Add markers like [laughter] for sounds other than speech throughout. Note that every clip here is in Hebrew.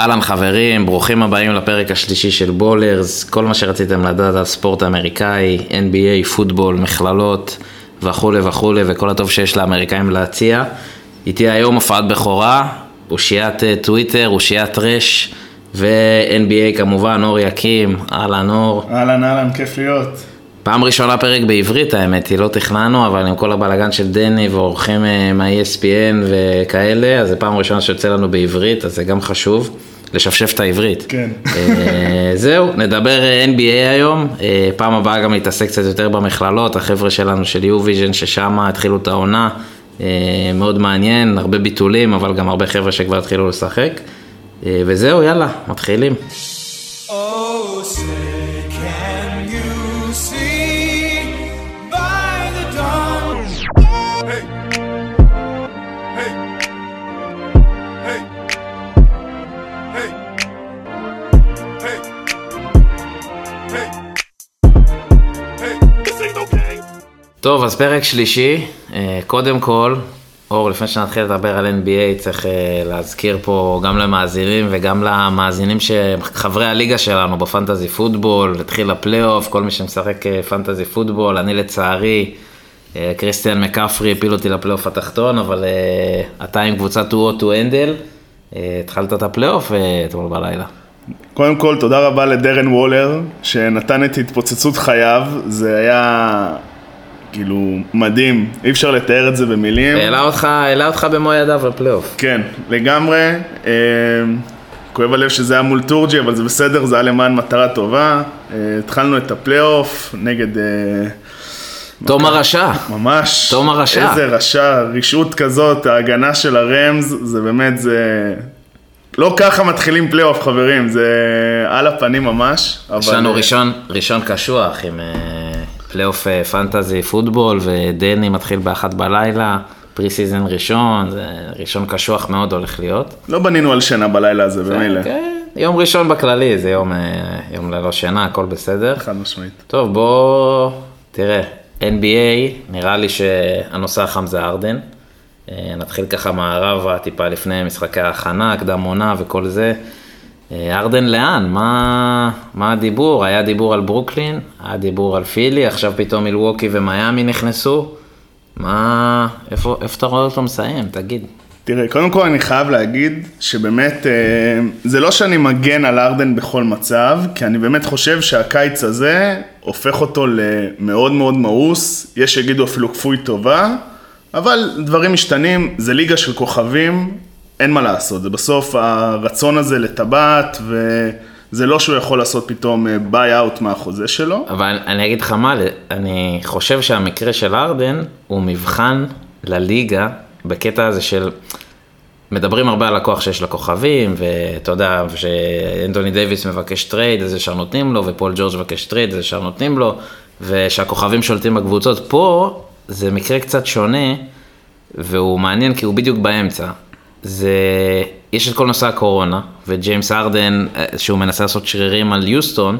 אהלן חברים, ברוכים הבאים לפרק השלישי של בולרס, כל מה שרציתם לדעת על ספורט אמריקאי, NBA, פוטבול, מכללות וכולי וכולי וכל הטוב שיש לאמריקאים להציע. איתי היום הופעת בכורה, אושיית אה, טוויטר, אושיית רש ו-NBA כמובן, אור יקים, אהלן אור. אהלן אהלן, כיף להיות. פעם ראשונה פרק בעברית האמת היא, לא תכננו, אבל עם כל הבלאגן של דני ואורחים אה, מה-ESPN וכאלה, אז זו פעם ראשונה שיוצא לנו בעברית, אז זה גם חשוב, לשפשף את העברית. כן. אה, זהו, נדבר אה, NBA היום, פעם הבאה גם להתעסק קצת יותר במכללות, החבר'ה שלנו של U-Vision ששם התחילו את העונה, מאוד מעניין, הרבה ביטולים, אבל גם הרבה חבר'ה שכבר התחילו לשחק. וזהו, יאללה, מתחילים. טוב, אז פרק שלישי, אה, קודם כל, אור, לפני שנתחיל לדבר על NBA, צריך אה, להזכיר פה גם למאזינים וגם למאזינים שחברי הליגה שלנו בפנטזי פוטבול, התחיל הפלייאוף, כל מי שמשחק אה, פנטזי פוטבול, אני לצערי, קריסטיאן מקפרי הפיל אותי לפלייאוף התחתון, אבל אתה עם קבוצת too hot to handle, אה, התחלת את הפלייאוף אתמול בלילה. קודם כל, תודה רבה לדרן וולר, שנתן את התפוצצות חייו, זה היה כאילו מדהים, אי אפשר לתאר את זה במילים. העלה אותך, העלה אותך במו ידיו לפלייאוף. כן, לגמרי. אה, כואב הלב שזה היה מול טורג'י, אבל זה בסדר, זה היה למען מטרה טובה. אה, התחלנו את הפלייאוף נגד... אה, תום הרשע. ממש. תום הרשע. איזה רשע, רשעות כזאת, ההגנה של הרמז, זה באמת, זה... לא ככה מתחילים פלייאוף, חברים, זה על הפנים ממש. יש אבל- לנו ראשון, ראשון קשוח עם אה, פלייאוף אה, fantasy football, ודני מתחיל באחת בלילה, preseason ראשון, זה ראשון קשוח מאוד הולך להיות. לא בנינו על שינה בלילה הזה, במילא. כן, יום ראשון בכללי, זה יום, אה, יום ללא שינה, הכל בסדר. חד משמעית. טוב, בוא, תראה, NBA, נראה לי שהנושא החם זה ארדן. אה, נתחיל ככה מערבה, טיפה לפני משחקי ההכנה, הקדם עונה וכל זה. אה, ארדן לאן? מה, מה הדיבור? היה דיבור על ברוקלין, היה דיבור על פילי, עכשיו פתאום מילווקי ומיאמי נכנסו. מה, איפה, איפה אתה רואה אותו מסיים? תגיד. תראה, קודם כל אני חייב להגיד שבאמת, אה, זה לא שאני מגן על ארדן בכל מצב, כי אני באמת חושב שהקיץ הזה הופך אותו למאוד מאוד מאוס, יש שיגידו אפילו כפוי טובה, אבל דברים משתנים, זה ליגה של כוכבים, אין מה לעשות, זה בסוף הרצון הזה לטבעת, וזה לא שהוא יכול לעשות פתאום buyout מהחוזה שלו. אבל אני אגיד לך מה, אני חושב שהמקרה של ארדן הוא מבחן לליגה בקטע הזה של... מדברים הרבה על הכוח שיש לכוכבים, ואתה יודע, שאנטוני דייוויס מבקש טרייד, אז ישר נותנים לו, ופול ג'ורג' מבקש טרייד, אז ישר נותנים לו, ושהכוכבים שולטים בקבוצות. פה זה מקרה קצת שונה, והוא מעניין כי הוא בדיוק באמצע. זה, יש את כל נושא הקורונה, וג'יימס ארדן, אה, שהוא מנסה לעשות שרירים על יוסטון,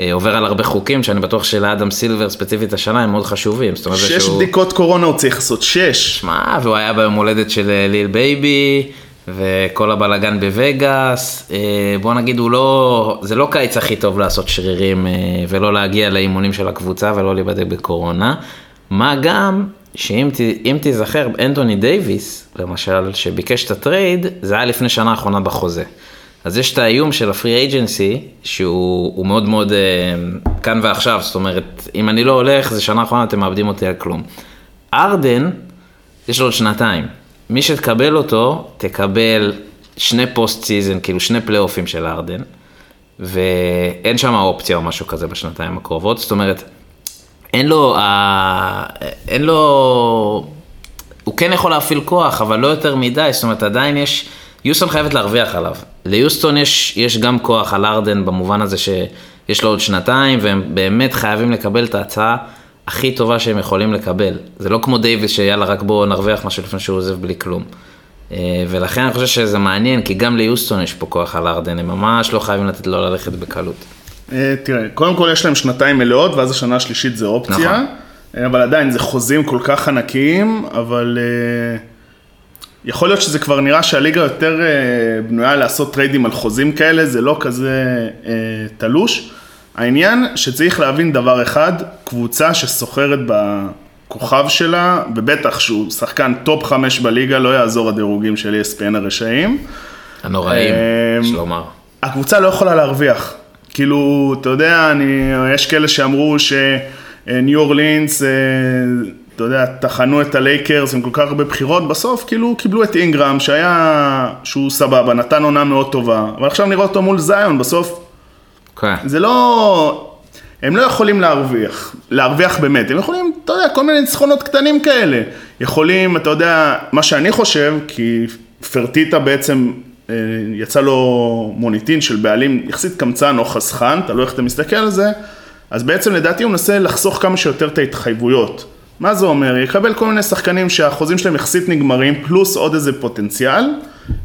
אה, עובר על הרבה חוקים שאני בטוח שלאדם סילבר ספציפית השנה הם מאוד חשובים. זאת אומרת, שש שהוא- בדיקות קורונה הוא צריך לעשות, שש. שמע, והוא היה ביום הולדת של אה, ליל בייבי, וכל הבלגן בווגאס. בוא נגיד, הוא לא, זה לא קיץ הכי טוב לעשות שרירים ולא להגיע לאימונים של הקבוצה ולא להיבדק בקורונה. מה גם, שאם תיזכר, אנטוני דייוויס, למשל, שביקש את הטרייד, זה היה לפני שנה האחרונה בחוזה. אז יש את האיום של ה free agency, שהוא הוא מאוד מאוד אה, כאן ועכשיו, זאת אומרת, אם אני לא הולך, זה שנה האחרונה, אתם מאבדים אותי על כלום. ארדן, יש לו עוד שנתיים. מי שתקבל אותו, תקבל שני postseason, כאילו שני פלייאופים של ארדן, ואין שם אופציה או משהו כזה בשנתיים הקרובות, זאת אומרת, אין לו, אה, אין לו, הוא כן יכול להפעיל כוח, אבל לא יותר מדי, זאת אומרת, עדיין יש, יוסטון חייבת להרוויח עליו. ליוסטון יש, יש גם כוח על ארדן במובן הזה שיש לו עוד שנתיים, והם באמת חייבים לקבל את ההצעה הכי טובה שהם יכולים לקבל. זה לא כמו דייוויס שיאללה, רק בואו נרוויח משהו לפני שהוא עוזב בלי כלום. אה, ולכן אני חושב שזה מעניין, כי גם ליוסטון יש פה כוח על ארדן, הם ממש לא חייבים לתת לו ללכת בקלות. אה, תראה, קודם כל יש להם שנתיים מלאות, ואז השנה השלישית זה אופציה. נכון. אה, אבל עדיין, זה חוזים כל כך ענקיים, אבל אה, יכול להיות שזה כבר נראה שהליגה יותר בנויה לעשות טריידים על חוזים כאלה, זה לא כזה תלוש. העניין שצריך להבין דבר אחד, קבוצה שסוחרת בכוכב שלה, ובטח שהוא שחקן טופ חמש בליגה, לא יעזור הדירוגים של ESPN הרשעים. הנוראים, יש לומר. הקבוצה לא יכולה להרוויח. כאילו, אתה יודע, אני, יש כאלה שאמרו שניו אורלינס, אה, אתה יודע, טחנו את הלייקרס עם כל כך הרבה בחירות, בסוף כאילו קיבלו את אינגרם, שהיה, שהוא סבבה, נתן עונה מאוד טובה, אבל עכשיו נראה אותו מול זיון, בסוף כן. זה לא... הם לא יכולים להרוויח, להרוויח באמת, הם יכולים, אתה יודע, כל מיני ניצחונות קטנים כאלה. יכולים, אתה יודע, מה שאני חושב, כי פרטיטה בעצם אה, יצא לו מוניטין של בעלים יחסית קמצן או חסכן, תלוי איך אתה מסתכל על זה, אז בעצם לדעתי הוא מנסה לחסוך כמה שיותר את ההתחייבויות. מה זה אומר? יקבל כל מיני שחקנים שהחוזים שלהם יחסית נגמרים, פלוס עוד איזה פוטנציאל,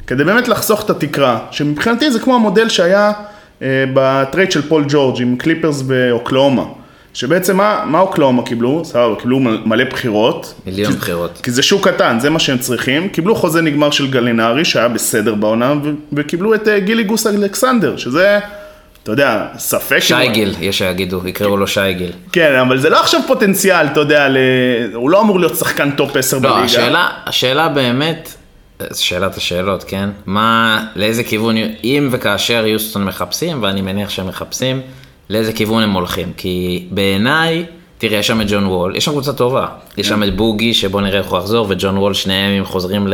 כדי באמת לחסוך את התקרה, שמבחינתי זה כמו המודל שהיה אה, בטרייד של פול ג'ורג' עם קליפרס באוקלהומה. שבעצם מה, מה אוקלהומה קיבלו? סבבה, קיבלו מלא בחירות. מיליון כי- בחירות. כי זה שוק קטן, זה מה שהם צריכים. קיבלו חוזה נגמר של גלינרי, שהיה בסדר בעונה, ו- וקיבלו את אה, גילג'ס אלכסנדר, שזה, אתה יודע, ספק... אם- שייגיל, יש שיגידו, יקראו לו שייגיל. כן, אבל זה לא עכשיו פוטנציאל, אתה יודע, ל... הוא לא אמור להיות שחקן טופ 10 בליגה. לא, השאלה, השאלה באמת, זו שאלת השאלות, כן? מה, לאיזה כיוון, אם וכאשר יוסטון מחפשים, ואני מניח שהם מחפשים, לאיזה כיוון הם הולכים. כי בעיניי, תראה, יש שם את ג'ון וול, יש שם קבוצה טובה. יש שם את בוגי, שבוא נראה איך הוא יחזור, וג'ון וול, שניהם הם חוזרים ל...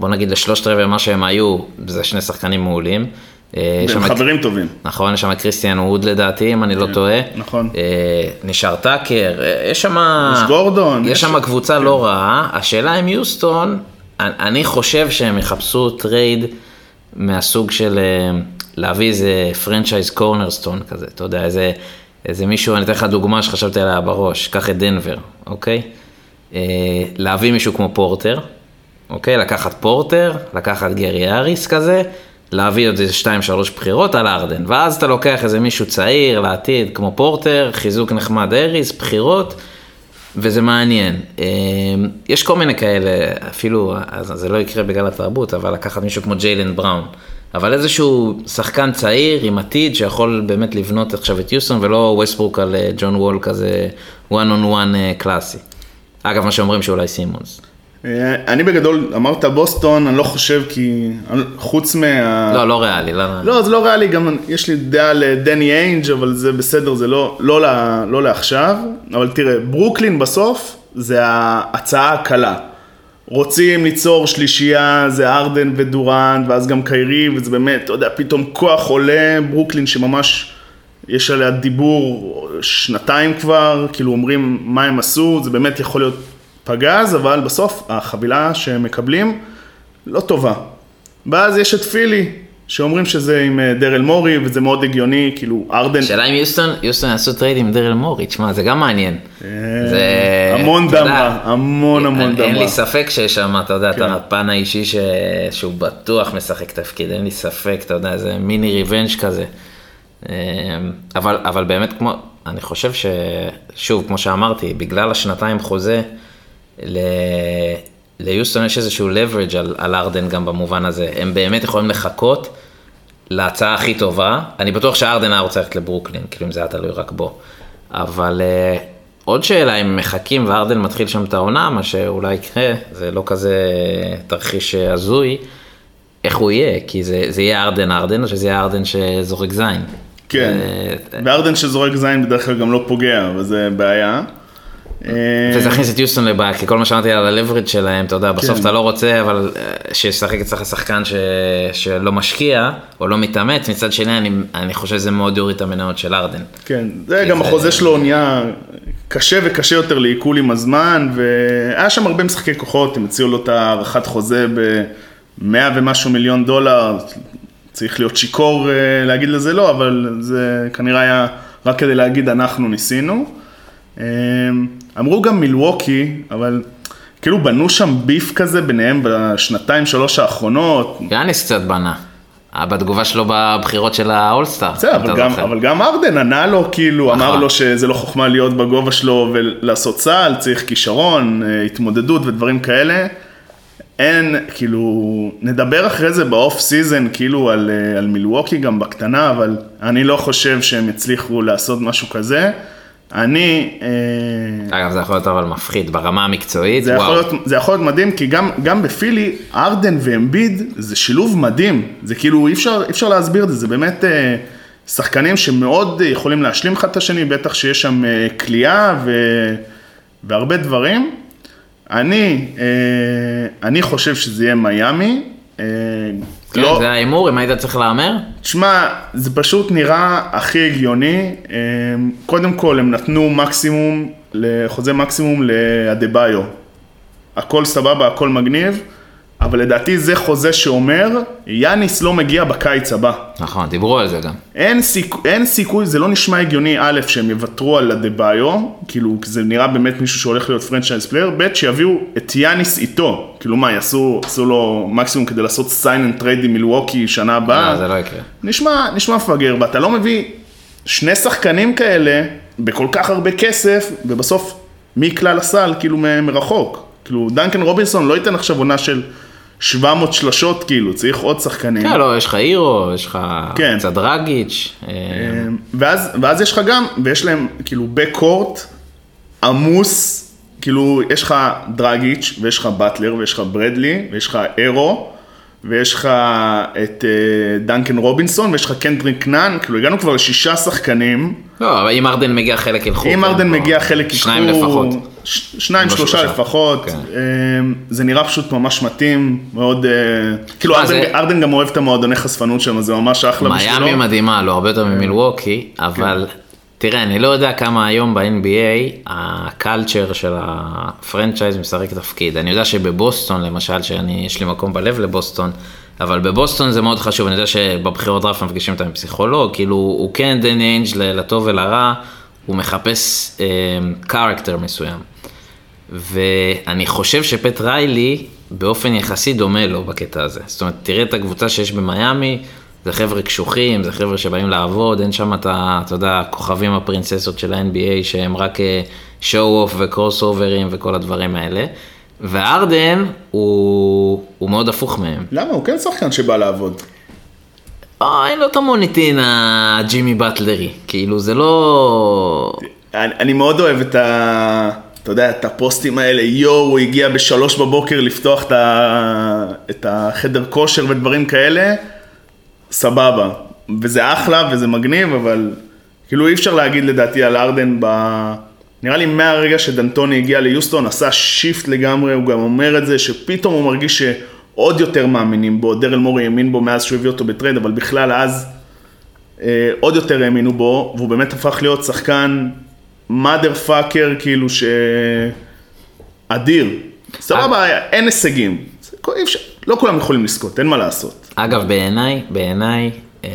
בוא נגיד לשלושת רבעי מה שהם היו, זה שני שחקנים מעולים. אה, והם את- חברים טובים. נכון, יש שם את קריסטיאן ווד לדעתי, אם אני לא טועה. נכון. אה, נשאר טאקר, אה, יש שם... יש גורדון, יש שם קבוצה לא רעה. השאלה עם יוסטון, אני- אני חושב שהם יחפשו טרייד מהסוג של אה, להביא איזה franchise cornerstone כזה, אתה יודע, איזה, איזה מישהו, אני אתן לך דוגמה שחשבתי עליה בראש, קח את דנבר, אוקיי? אה, להביא מישהו כמו פורטר, אוקיי? לקחת פורטר, לקחת גרי האריס כזה, להביא עוד איזה שתיים שלוש בחירות על ארדן, ואז אתה לוקח איזה מישהו צעיר לעתיד, כמו פורטר, חיזוק נחמד האריס, בחירות, וזה מעניין. אה, יש כל מיני כאלה, אפילו, זה לא יקרה בגלל התרבות, אבל לקחת מישהו כמו ג'יילן בראון. אבל איזשהו שחקן צעיר עם עתיד שיכול באמת לבנות עכשיו את יוסטון ולא ווסטברוק על אה, ג'ון וול כזה one on one אה, קלאסי. אגב, מה שאומרים שאולי סימונס. אה, אני בגדול, אמרת בוסטון, אני לא חושב כי, חוץ מה... לא, לא ריאלי, לא... לא, זה לא ריאלי, גם יש לי דעה לדני איינג', אבל זה בסדר, זה לא, לא, לה, לא לעכשיו. אבל תראה, ברוקלין בסוף זה ההצעה הקלה. רוצים ליצור שלישייה, זה ארדן ודורנט, ואז גם קיירי, וזה באמת, אתה יודע, פתאום כוח עולה, ברוקלין שממש יש עליה דיבור שנתיים כבר, כאילו אומרים מה הם עשו, זה באמת יכול להיות פגז, אבל בסוף החבילה שהם מקבלים לא טובה. ואז יש את פילי, שאומרים שזה עם אה, דרל מורי, וזה מאוד הגיוני, כאילו ארדן, שאלה אם יוסטון, יוסטון יעשו טרייד עם דרל מורי, תשמע, זה גם מעניין. זה... המון רע, המון המון דם אין. לי ספק שיש שם, אתה יודע, את כן. הפן האישי. שהוא בטוח משחק תפקיד, אין לי ספק, אתה יודע, זה מיני ריבנג' כזה. אמ, אבל, אבל באמת כמו, אני חושב ש... שוב, כמו שאמרתי, בגלל השנתיים חוזה, ל... ליוסטון יש איזשהו leverage על, על ארדן גם במובן הזה. הם באמת יכולים לחכות להצעה הכי טובה. אני בטוח שארדן היה רוצה ללכת לברוקלין, כאילו אם זה היה תלוי רק בו. אבל uh, עוד שאלה, אם מחכים וארדן מתחיל שם את העונה, מה שאולי יקרה, זה לא כזה תרחיש הזוי, איך הוא יהיה? כי זה, זה יהיה ארדן ארדן, או שזה יהיה ארדן שזורק זין. כן, וארדן שזורק זין בדרך כלל גם לא פוגע, וזה בעיה. אה, וזה יכניס את יוסטון לבעיה, כי כל מה שאמרתי על הלברד שלהם, אתה יודע, בסוף כן. אתה לא רוצה, אבל אה, שישחק אצלך שחקן. שלא משקיע, או לא מתאמץ, מצד שני אני, חושב שזה מאוד יוריד את המניות של ארדן. כן, זה גם זה- החוזה שלו נהיה קשה וקשה יותר לעיכול עם הזמן, והיה שם הרבה משחקי כוחות, הם הציעו לו את הארכת חוזה ב-100 ומשהו מיליון דולר, צריך להיות שיכור אה, להגיד לזה לא, אבל זה כנראה היה רק כדי להגיד אנחנו ניסינו. אה, אמרו גם מילווקי, אבל כאילו בנו שם ביף כזה ביניהם בשנתיים שלוש האחרונות, יאניס קצת בנה, אה, בתגובה שלו בבחירות של האולסטאר. בסדר, אבל, גם. אבל גם ארדן ענה לו, כאילו, נכון. אמר לו שזה לא חוכמה להיות בגובה שלו ולעשות צה"ל, צריך כישרון, אה, התמודדות ודברים כאלה. אין, כאילו, נדבר אחרי זה ב off season, כאילו, על, אה, על מילווקי גם בקטנה, אבל אני לא חושב שהם הצליחו לעשות משהו כזה. אני, אה, אגב, זה יכול להיות אבל מפחיד, ברמה המקצועית, זה יכול, וואו. להיות, זה יכול להיות מדהים, כי גם, גם בפילי, ארדן ואמביד זה שילוב מדהים. זה כאילו, אי אפשר, אי אפשר להסביר את זה, זה באמת אה, שחקנים שמאוד אה, יכולים להשלים אחד את השני, בטח שיש שם אה, קליעה ו, והרבה דברים. אני, אה, אני חושב שזה יהיה מיאמי. כן, לא, זה ההימור, אם היית צריך להמר? תשמע, זה פשוט נראה הכי הגיוני. אה, קודם כל, הם נתנו מקסימום, חוזה מקסימום לאדה-ביו. הכל סבבה, הכל מגניב, אבל לדעתי זה חוזה שאומר, יאניס לא מגיע בקיץ הבא. נכון, דיברו על זה גם. אין, סיכ... אין סיכוי, זה לא נשמע הגיוני, א', שהם יוותרו על אדה-ביו, כאילו, זה נראה באמת מישהו שהולך להיות franchise player, ב', שיביאו את יאניס איתו. כאילו מה, יעשו, יעשו לו מקסימום כדי לעשות sign and trade עם מילווקי שנה הבאה? לא, זה לא יקרה. נשמע, נשמע מפגר, ואתה לא מביא שני שחקנים כאלה בכל כך הרבה כסף, ובסוף מי קולע לסל, כאילו מרחוק. כאילו, דנקן רובינסון לא ייתן עכשיו עונה של 700 שלשות, כאילו, צריך עוד שחקנים. כן, לא, יש לך הירו, יש לך כן. קצת דרגיץ'. אה, ואז, ואז יש לך גם, ויש להם כאילו בקורט עמוס, כאילו יש לך דרגיץ' ויש לך באטלר ויש לך ברדלי ויש לך אירו ויש לך את אה, דנקן רובינסון ויש לך קנדריק נאן, כאילו הגענו כבר לשישה שחקנים, לא, אבל אם ארדן מגיע חלק ילכו. אם כן, ארדן או- מגיע חלק ייקחו, שניים לפחות. ש- שניים שלושה. לפחות, כן. אה, זה נראה פשוט ממש מתאים, מאוד, אה, כאילו מה, ארדן, זה- ארדן גם אוהב את המועדוני חשפנות שם, זה ממש אחלה בשבילו. מיאמי מדהימה, לא הרבה יותר ממילווקי, אבל תראה, אני לא יודע כמה היום ב-NBA ה culture של ה franchise משחק תפקיד. אני יודע שבבוסטון למשל, שאני, יש לי מקום בלב לבוסטון, אבל בבוסטון זה מאוד חשוב, אני יודע שבבחירות דראפט מפגישים אותם עם פסיכולוג, כאילו הוא כן דני איינג' ל- לטוב ולרע, הוא מחפש קרקטר מסוים. ואני חושב שפט ריילי באופן יחסי דומה לו בקטע הזה. זאת אומרת, תראה את הקבוצה שיש במיאמי, זה חבר'ה קשוחים, זה חבר'ה שבאים לעבוד, אין שם את ה... אתה יודע, הכוכבים הפרינססות של ה-NBA שהם רק show off וקרוס אוברים וכל הדברים האלה. והארדן הוא, הוא מאוד הפוך מהם. למה? הוא כן שחקן שבא לעבוד. אין לו את המוניטין הג'ימי באטלרי, כאילו זה לא... אני, אני מאוד אוהב את ה... אתה יודע, את הפוסטים האלה, יואו, הוא הגיע בשלוש בבוקר לפתוח את, ה... את החדר כושר ודברים כאלה, סבבה. וזה אחלה וזה מגניב, אבל כאילו אי אפשר להגיד לדעתי על הארדן ב... נראה לי מהרגע שדנטוני הגיע ליוסטון, עשה shift לגמרי, הוא גם אומר את זה, שפתאום הוא מרגיש שעוד יותר מאמינים בו, דרל מורי האמין בו מאז שהוא הביא אותו ב trade, אבל בכלל אז אה, עוד יותר האמינו בו, והוא באמת הפך להיות שחקן mother fucker, כאילו ש... אדיר. סבבה, אין הישגים. לא כולם יכולים לזכות, אין מה לעשות. אגב, בעיניי, בעיניי, אה,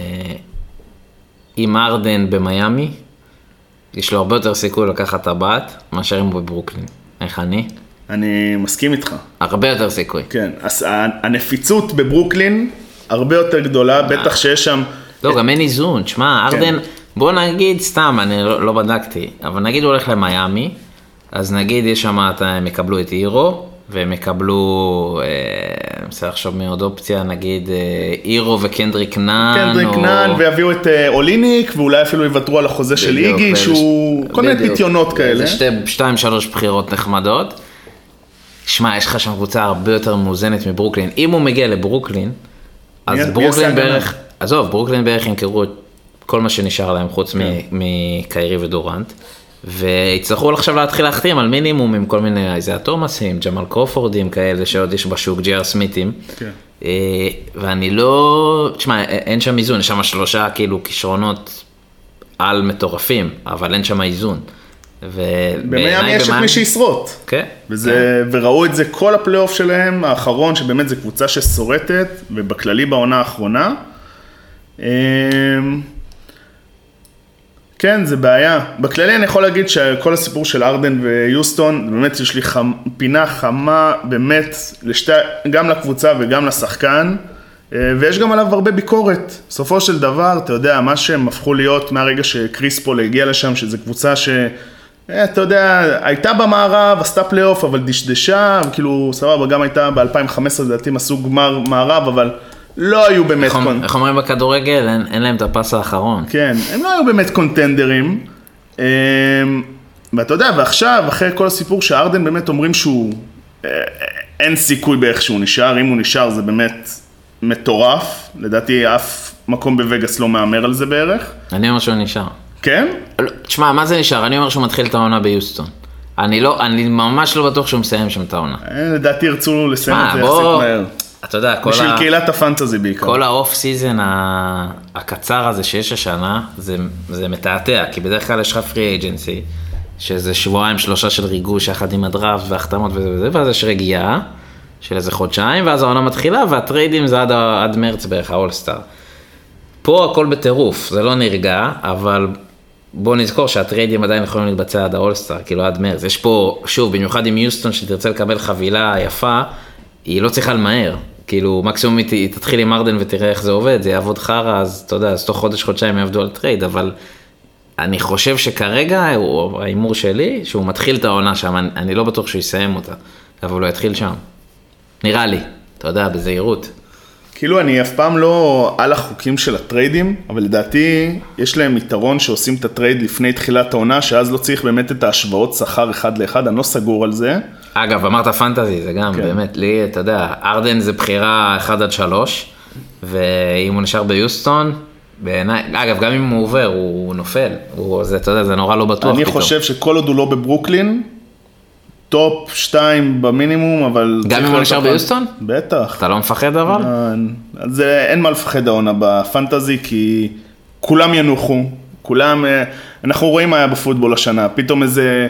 אם ארדן במיאמי, יש לו הרבה יותר סיכוי לקחת טבעת מאשר אם הוא בברוקלין. איך אני? אני מסכים איתך. הרבה יותר סיכוי. כן, אז הנפיצות בברוקלין הרבה יותר גדולה, בטח שיש שם... לא, גם אין איזון. תשמע, כן. ארדן, בוא נגיד, סתם, אני לא, לא בדקתי, אבל נגיד הוא הולך למיאמי, אז נגיד יש שם, הם יקבלו את אירו, והם יקבלו, אה, אני מנסה לחשוב מי עוד אופציה, נגיד אה, הירו וקנדריק נאן, קנדריק או- נאן ויביאו את אה, אוליניק ואולי אפילו יוותרו על החוזה של איגי שהוא ש- כל מיני. פיתיונות כאלה. זה שתי, שתיים, שלוש בחירות נחמדות. שמע, יש לך שם קבוצה הרבה יותר מאוזנת מברוקלין. אם הוא מגיע לברוקלין, אז מי- מי ברוקלין הגנה? בערך, עזוב, ברוקלין בערך ימכרו את כל מה שנשאר להם חוץ כן. מקיירי ודורנט. ויצטרכו עכשיו להתחיל להחתים על מינימום עם כל מיני איזיה תומאסים, ג'מאל קרופורדים כאלה שעוד יש בשוק, ג'י.אר סמיתים. כן. אה, ואני לא, תשמע, אין שם איזון, יש שם שלושה כאילו כישרונות על מטורפים, אבל אין שם איזון. במיאמי יש את מי שישרוט. כן. וזה, וראו את זה כל הפלייאוף שלהם האחרון, שבאמת זו קבוצה ששורטת, ובכללי בעונה האחרונה. אמ, כן, זה בעיה. בכללי אני יכול להגיד שכל הסיפור של ארדן ויוסטון, באמת יש לי חמ... פינה חמה באמת, לשתי... גם לקבוצה וגם לשחקן, אה, ויש גם עליו הרבה ביקורת. בסופו של דבר, אתה יודע, מה שהם הפכו להיות מהרגע שקריס פול הגיע לשם, שזו קבוצה ש... אה, אתה יודע, הייתה במערב, עשתה פלייאוף, אבל דשדשה, כאילו, סבבה, גם הייתה ב-2015, לדעתי הם עשו גמר מערב, אבל לא היו באמת... איך קונ- איך אומרים בכדורגל? אין- אין להם את הפס האחרון. כן, הם לא היו באמת קונטנדרים. אמ, ואתה יודע, ועכשיו, אחרי כל הסיפור שהארדן באמת אומרים שהוא... אה, אין סיכוי באיך שהוא נשאר, אם הוא נשאר זה באמת מטורף. לדעתי אף מקום בווגאס לא מהמר על זה בערך. אני אומר שהוא נשאר. כן? לא, תשמע, מה זה נשאר? אני אומר שהוא מתחיל את העונה ביוסטון. אני לא, אני ממש לא בטוח שהוא מסיים שם את העונה. אה, לדעתי ירצו לסיים מה, את זה יחסית מהר. אתה יודע, כל בשביל ה... קהילת ה fantasy בעיקר. כל ה off season הקצר הזה שיש השנה, זה, זה מתעתע, כי בדרך כלל יש לך free agency, שזה שבועיים שלושה של ריגוש יחד עם הדראפט והחתמות וזה וזה, ואז יש רגיעה של איזה חודשיים, ואז העונה מתחילה, והטריידים זה עד, עד מרץ בערך, האולסטאר. פה הכל בטירוף, זה לא נרגע, אבל בוא נזכור שהטריידים עדיין יכולים להתבצע עד האולסטאר, כאילו עד מרץ. יש פה, שוב, במיוחד עם יוסטון שתרצה לקבל חבילה יפה, היא לא צריכה למהר. כאילו, מקסימום היא תתחיל עם הארדן ותראה איך זה עובד, זה יעבוד חרא, אז אתה יודע, אז תוך חודש, חודשיים יעבדו על trade, אבל אני חושב שכרגע, ההימור שלי, שהוא מתחיל את העונה שם, אני, אני לא בטוח שהוא יסיים אותה, אבל הוא יתחיל שם. נראה לי, אתה יודע, בזהירות. כאילו אני אף פעם לא על החוקים של הטריידים, אבל לדעתי יש להם יתרון שעושים את ה trade לפני תחילת העונה, שאז לא צריך באמת את ההשוואות שכר אחד לאחד, אני לא סגור על זה. אגב, אמרת fantasy, זה גם, כן. באמת, לי, אתה יודע, הארדן זה בחירה 1 עד 3, ואם הוא נשאר ביוסטון, בעיניי, אגב, גם אם הוא עובר, הוא נופל, הוא, זה, אתה יודע, זה נורא לא בטוח אני פתאום. חושב שכל עוד הוא לא בברוקלין, top 2 במינימום, אבל... גם אם הוא נשאר ביוסטון? בטח. אתה לא מפחד אבל? אה, אז אה, אין מה לפחד העונה ב fantasy, כי כולם ינוחו, כולם, אה, אנחנו רואים מה היה בפוטבול השנה, פתאום איזה,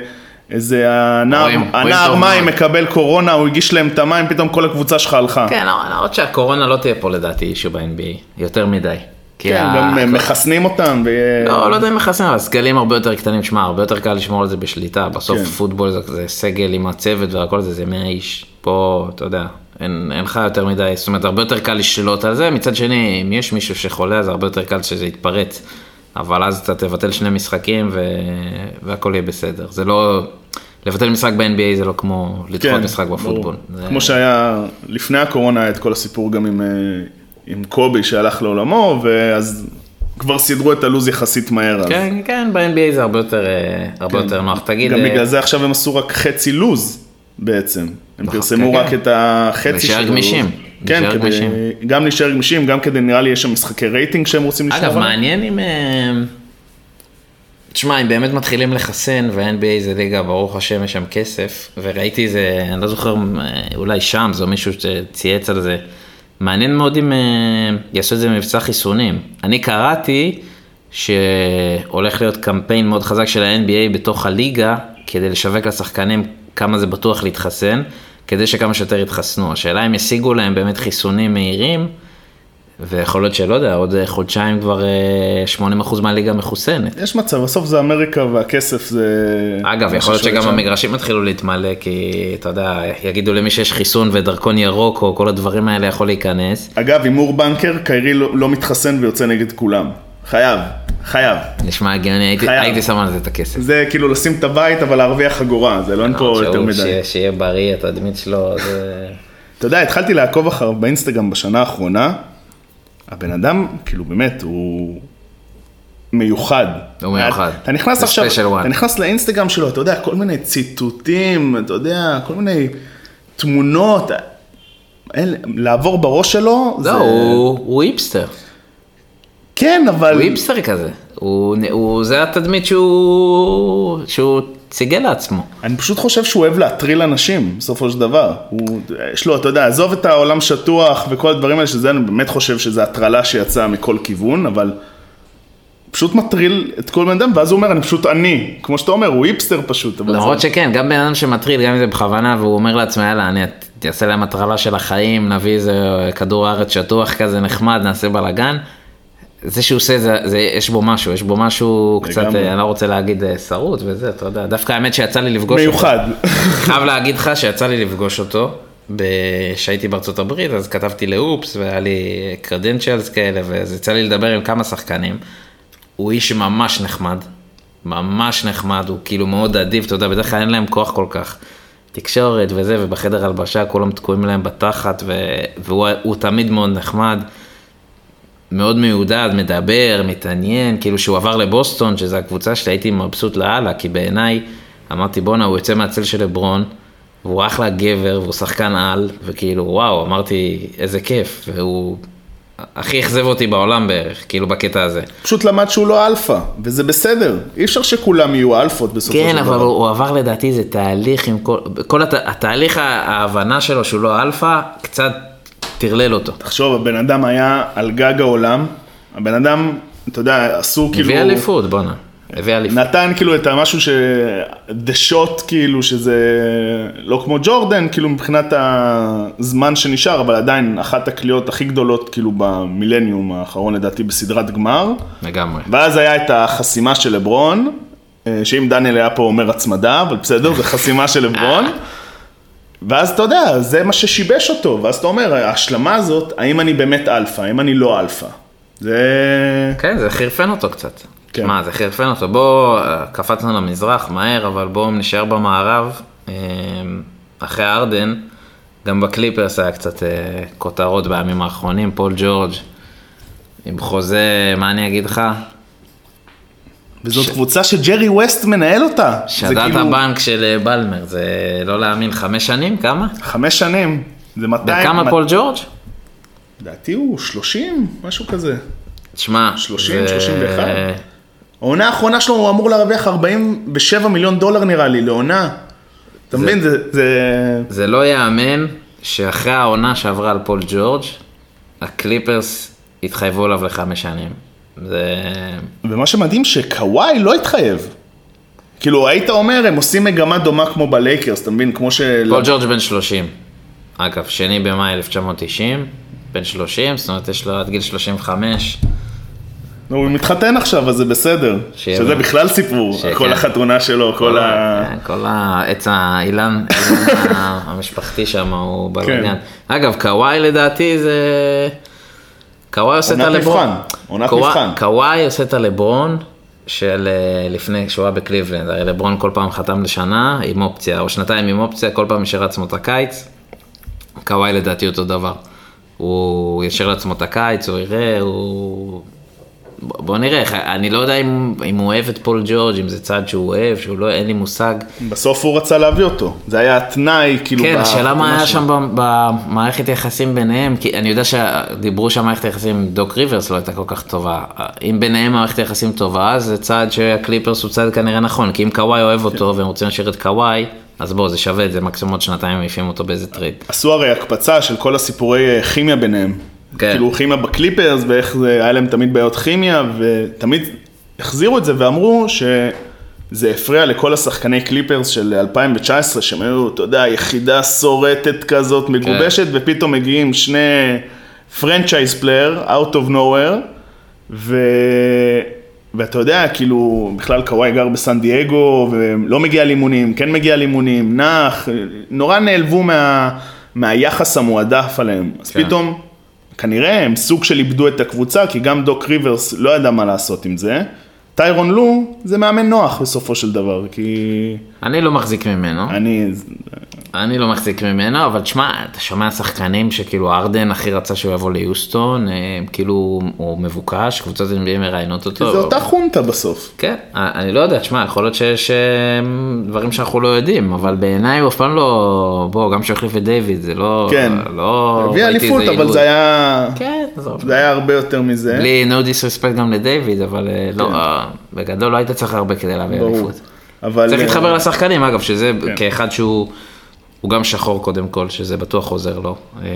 איזה הנער, רואים, מים. מקבל קורונה, הוא הגיש להם את המים, פתאום כל הקבוצה שלך הלכה. כן, למרות שהקורונה לא תהיה פה לדעתי אישו ב-NBA, יותר מדי. כן, ה- גם אה, מחסנים אותם, ויהיה... לא, לא יודע אם מכסים, אבל סגלים הרבה יותר קטנים, שמע, הרבה יותר קל לשמור על זה בשליטה, בסוף כן. פוטבול זה, זה סגל עם הצוות והכל זה, זה 100 איש, פה, אתה יודע, אין, אין לך יותר מדי, זאת אומרת, הרבה יותר קל לשלוט על זה, מצד שני, אם יש מישהו שחולה, אז הרבה יותר קל שזה יתפרץ, אבל אז אתה תבטל שני משחקים ו... והכל יהיה בסדר, זה לא, לבטל משחק ב-NBA זה לא כמו לדחות כן, משחק ברור. בפוטבול. זה... כמו שהיה לפני הקורונה, את כל הסיפור גם עם, אה, עם קובי שהלך לעולמו, ואז כבר סידרו את הלו"ז יחסית מהר. אז. כן, כן, ב-NBA זה הרבה יותר, אה, הרבה יותר נוח, תגיד, גם אה, בגלל זה עכשיו הם עשו רק חצי לוז בעצם. הם נכון, פרסמו כן, רק כן. את החצי של גמישים, הלוז. כן, להישאר כדי, גמישים. גם להישאר גמישים, גם כדי נראה לי יש שם משחקי רייטינג שהם רוצים לשמור אגב. מעניין אם... אה, תשמע, אם באמת מתחילים לחסן, וה-NBA זה ליגה, ברוך השם, יש שם כסף, וראיתי איזה, אני לא זוכר, אולי שם, זה מישהו שצייץ על זה. מעניין מאוד אם אה, יעשו את זה במבצע חיסונים. אני קראתי שהולך להיות קמפיין מאוד חזק של ה-NBA בתוך הליגה, כדי לשווק לשחקנים כמה זה בטוח להתחסן, כדי שכמה שיותר יתחסנו. השאלה אם ישיגו להם באמת חיסונים מהירים, ויכול להיות שלא יודע, עוד אה, חודשיים כבר אה, 80% מהליגה מחוסנת. יש מצב, בסוף זה אמריקה והכסף זה... אגב, יכול להיות שגם שם. המגרשים יתחילו להתמלא, כי אתה יודע, יגידו למי שיש חיסון ודרכון ירוק, או כל הדברים האלה יכול להיכנס. אגב, הימור בנקר, קיירי לא, לא מתחסן ויוצא נגד כולם. חייב, חייב. נשמע הגיוני, הייתי. הייתי שם על זה את הכסף. זה כאילו לשים את הבית, אבל להרוויח חגורה, זה לא אין פה יותר מדי. שיהיה- שיהיה בריא, התדמית שלו, זה... אתה יודע, התחלתי לעקוב אחריו באינסטגרם בשנה האחרונה. הבן אדם, כאילו באמת, הוא מיוחד. הוא מיוחד. אתה נכנס זה עכשיו. אתה נכנס לאינסטגרם שלו, אתה יודע, כל מיני ציטוטים, אתה יודע, כל מיני תמונות. אין, לעבור בראש שלו, זה... לא, הוא הוא היפסטר. כן, אבל... הוא היפסטר כזה. הוא, הוא, זה התדמית שהוא, שהוא סיגל לעצמו. אני פשוט חושב שהוא אוהב להטריל אנשים, בסופו של דבר. הוא, יש לו, אתה יודע, עזוב את העולם שטוח וכל הדברים האלה, שזה, אני באמת חושב שזה הטרלה שיצאה מכל כיוון, אבל פשוט מטריל את כל בן אדם, ואז הוא אומר, אני פשוט אני. כמו שאתה אומר, הוא היפסטר פשוט. למרות זה- שכן, גם בן אדם שמטריד, גם אם זה בכוונה, והוא אומר לעצמו, יאללה, אני אעשה להם הטרלה של החיים, נביא איזה כדור הארץ שטוח כזה נחמד, נעשה בלאגן. זה שהוא עושה, זה, זה, יש בו משהו, יש בו משהו קצת, לגמרי. אה, אני לא רוצה להגיד אה, שרוט וזה, אתה יודע, דווקא האמת שיצא לי לפגוש אותו. מיוחד. [laughs] חייב להגיד לך שיצא לי לפגוש אותו, כשהייתי בארצות הברית, אז כתבתי לאופס, והיה לי קרדנציאלס כאלה, ואז יצא לי לדבר עם כמה שחקנים. הוא איש ממש נחמד, ממש נחמד, הוא כאילו מאוד אדיב, אתה יודע, בדרך כלל אין להם כוח כל כך. תקשורת וזה, ובחדר הלבשה כולם תקועים להם בתחת, ו... והוא הוא תמיד מאוד נחמד. מאוד מיודד, מדבר, מתעניין, כאילו שהוא עבר לבוסטון, שזו הקבוצה שלי, הייתי מבסוט לאללה, כי בעיניי, אמרתי בואנה, הוא יוצא מהצל של לברון, והוא אחלה גבר, והוא שחקן על, וכאילו, וואו, אמרתי, איזה כיף, והוא הכי אכזב אותי בעולם בערך, כאילו בקטע הזה. פשוט למד שהוא לא אלפא, וזה בסדר. אי אפשר שכולם יהיו אלפות בסופו של כן, דבר. אבל הוא, הוא עבר לדעתי איזה תהליך עם כל, כל הת, התהליך ההבנה שלו שהוא לא אלפא, קצת טרלל אותו. תחשוב, הבן אדם היה על גג העולם, הבן אדם, אתה יודע, עשו כאילו... הביא אליפות, בואנה, הביא אליפות. נתן כאילו את המשהו ש... the shot כאילו שזה לא כמו ג'ורדן כאילו מבחינת הזמן שנשאר אבל עדיין אחת הקליעות הכי גדולות כאילו במילניום האחרון לדעתי בסדרת גמר לגמרי. ואז היה את החסימה של לברון אה, שאם דניאל היה פה אומר הצמדה אבל בסדר זה חסימה של לברון ואז אתה יודע זה מה ששיבש אותו ואז אתה אומר ההשלמה הזאת האם אני באמת אלפא האם אני לא אלפא זה כן, זה חירפן אותו קצת. כן. מה, זה חירפן אותו. בוא, אה, קפצנו למזרח מהר, אבל בואו נשאר במערב. אה, אחרי הארדן, גם בקליפרס היה קצת אה, כותרות בימים האחרונים, פול ג'ורג' עם חוזה, מה אני אגיד לך? וזאת קבוצה שג'רי ווסט מנהל אותה. שדד כאילו הבנק של אה, בלמר, זה לא להאמין, חמש שנים? כמה? חמש שנים. זה 200... בכמה פול ג'ורג'? לדעתי הוא 30, משהו כזה. תשמע, 30, זה- 31. העונה האחרונה שלו הוא אמור להרוויח 47 מיליון דולר נראה לי, לעונה. אתה מבין? זה... זה... זה לא ייאמן שאחרי העונה שעברה על פול ג'ורג', הקליפרס התחייבו עליו לחמש שנים. זה... ומה שמדהים שקוואי לא התחייב. כאילו, היית אומר, הם עושים מגמה דומה כמו בלייקרס, אתה מבין? כמו של... פול ג'ורג' בן 30. אגב, שני במאי 1990, בן 30, זאת אומרת יש לו עד גיל 35. הוא מתחתן עכשיו, אז זה בסדר. שיהיה שזה. בכלל סיפור, שכן. כל החתונה שלו, כל ה... כן, כל העץ האילן [laughs] המשפחתי שם הוא בלגן. כן. אגב, קוואי לדעתי זה... קוואי עושה את הלברון. עונת מבחן. קוואי עושה את הלברון של אה, לפני, כשהוא היה בקליבלנד. הרי לברון כל פעם חתם לשנה עם אופציה, או שנתיים עם אופציה, כל פעם השאיר לעצמו את הקיץ. קוואי לדעתי אותו דבר. הוא ישאיר לעצמו את הקיץ, הוא יראה, הוא... בוא נראה, אני לא יודע אם, אם הוא אוהב את פול ג'ורג', אם זה צעד שהוא אוהב, שהוא לא, אין לי מושג. בסוף הוא רצה להביא אותו. זה היה התנאי, כאילו... כן, השאלה מה היה. שם במערכת יחסים ביניהם, כי אני יודע שדיברו שם מערכת יחסים עם דוק ריברס לא הייתה כל כך טובה. אם ביניהם מערכת יחסים טובה, אז זה צעד שהקליפרס הוא צעד כנראה נכון, כי אם קוואי אוהב אותו והם רוצים להשאיר את קוואי, אז בוא, זה שווה את זה, מקסימום עוד שנתיים מעיפים אותו באיזה trade. עשו הרי הקפצה של כל הסיפורי אה, כימיה ביניהם. כן. כאילו כימיה בקליפרס ואיך זה, היה להם תמיד בעיות כימיה, ותמיד החזירו את זה ואמרו שזה הפריע לכל השחקני קליפרס של 2019, שהם היו, אתה יודע, יחידה שורטת כזאת, מגובשת, ופתאום מגיעים שני franchise player, out of nowhere, ו... ואתה יודע, כאילו, בכלל קוואי גר בסן דייגו, ולא מגיע לאימונים, כן מגיע לאימונים, נח, נורא נעלבו מה, מהיחס המועדף עליהם. אז כן. פתאום, כנראה הם סוג של איבדו את הקבוצה, כי גם דוק ריברס לא ידע מה לעשות עם זה. טיירון לו זה מאמן נוח בסופו של דבר, כי אני לא מחזיק ממנו, אני, אני לא מחזיק ממנו, אבל תשמע, אתה שומע שחקנים שכאילו ארדן הכי רצה שהוא יבוא ליוסטון, אה, כאילו הוא מבוקש, קבוצות NBA מראיינות אותו. זה אותה חונטה בסוף. כן, אני לא יודע, תשמע, יכול להיות שיש אה, דברים שאנחנו לא יודעים, אבל בעיניי הוא אף פעם לא, בוא, גם שהוא החליף את דיוויד, זה לא, כן, לא, הביא אליפות, אבל. זה היה, כן. זה היה הרבה יותר מזה. בלי no disrespect גם לדיוויד, אבל אה, לא, אה, בגדול לא היית צריך הרבה כדי להביא כן. אליפות. צריך אה, להתחבר לשחקנים, אגב, שזה כן. כאחד שהוא, הוא גם שחור קודם כל, שזה בטוח עוזר לו. אה,